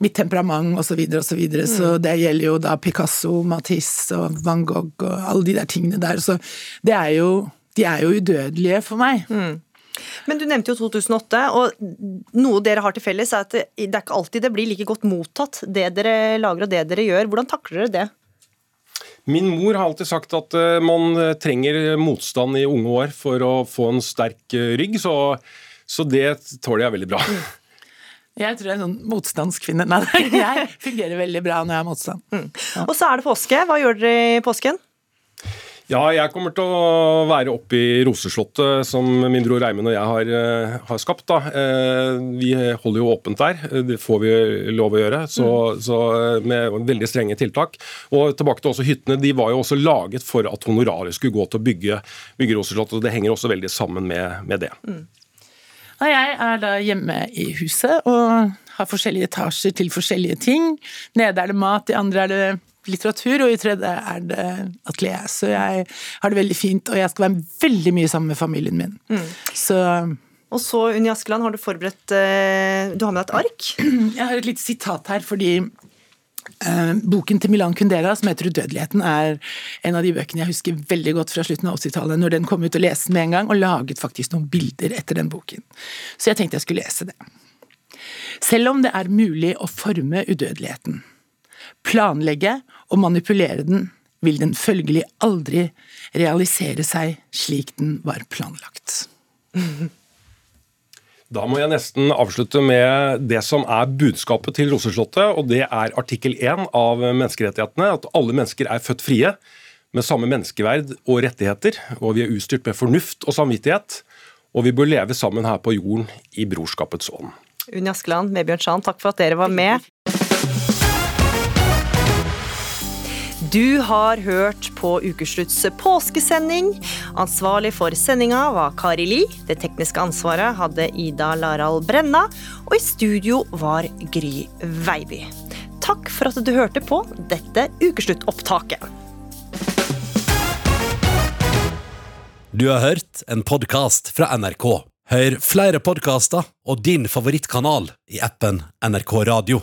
mitt temperament osv. Så, videre, og så, videre. så Mm. det gjelder jo da Picasso, Matisse og Van Gogh og alle de der tingene der. Så det er jo De er jo udødelige for meg. Mm. Men du nevnte jo 2008, og noe dere har til felles er at det, det er ikke alltid det blir like godt mottatt, det dere lager og det dere gjør. Hvordan takler dere det? Min mor har alltid sagt at eh, man eh, trenger motstand i unge år for å få en sterk eh, rygg, så, så det tåler jeg veldig bra. Jeg tror jeg er en sånn motstandskvinne. Nei, jeg fungerer veldig bra når jeg har motstand. Og så er det påske. Hva gjør dere i påsken? Ja, jeg kommer til å være oppe i Roseslottet, som min bror Eimund og jeg har, eh, har skapt. Da. Eh, Vi holder jo åpent der, det får vi lov å gjøre, så, så eh, med veldig strenge tiltak. Og tilbake til også hyttene, de var jo også laget for at honoraret skulle gå til å bygge, bygge Roseslottet, og det henger også veldig sammen med, med det. Mm. jeg er da hjemme i huset og har forskjellige etasjer til forskjellige ting. Nede er det mat, i andre er det litteratur, og i tredje er det atelier. Så jeg har det veldig fint, og jeg skal være veldig mye sammen med familien min. Så Og så, Unni Askeland, har du forberedt eh, Du har med deg et ark? Jeg har et lite sitat her, fordi eh, boken til Milan Kundera, som heter 'Udødeligheten', er en av de bøkene jeg husker veldig godt fra slutten av 80-tallet, når den kom ut og leste den med en gang, og laget faktisk noen bilder etter den boken. Så jeg tenkte jeg skulle lese det. Selv om det er mulig å forme udødeligheten, planlegge og manipulere den, vil den følgelig aldri realisere seg slik den var planlagt. Da må jeg nesten avslutte med det som er budskapet til Roseslottet, og det er artikkel 1 av menneskerettighetene, at alle mennesker er født frie med samme menneskeverd og rettigheter, og vi er utstyrt med fornuft og samvittighet, og vi bør leve sammen her på jorden i brorskapets ånd. Unni Askeland, Vebjørn Sand, takk for at dere var med. Du har hørt på Ukeslutts påskesending. Ansvarlig for sendinga var Kari Li. Det tekniske ansvaret hadde Ida Laral Brenna. Og i studio var Gry Veiby. Takk for at du hørte på dette ukesluttopptaket. Du har hørt en podkast fra NRK. Hør flere podkaster og din favorittkanal i appen NRK Radio.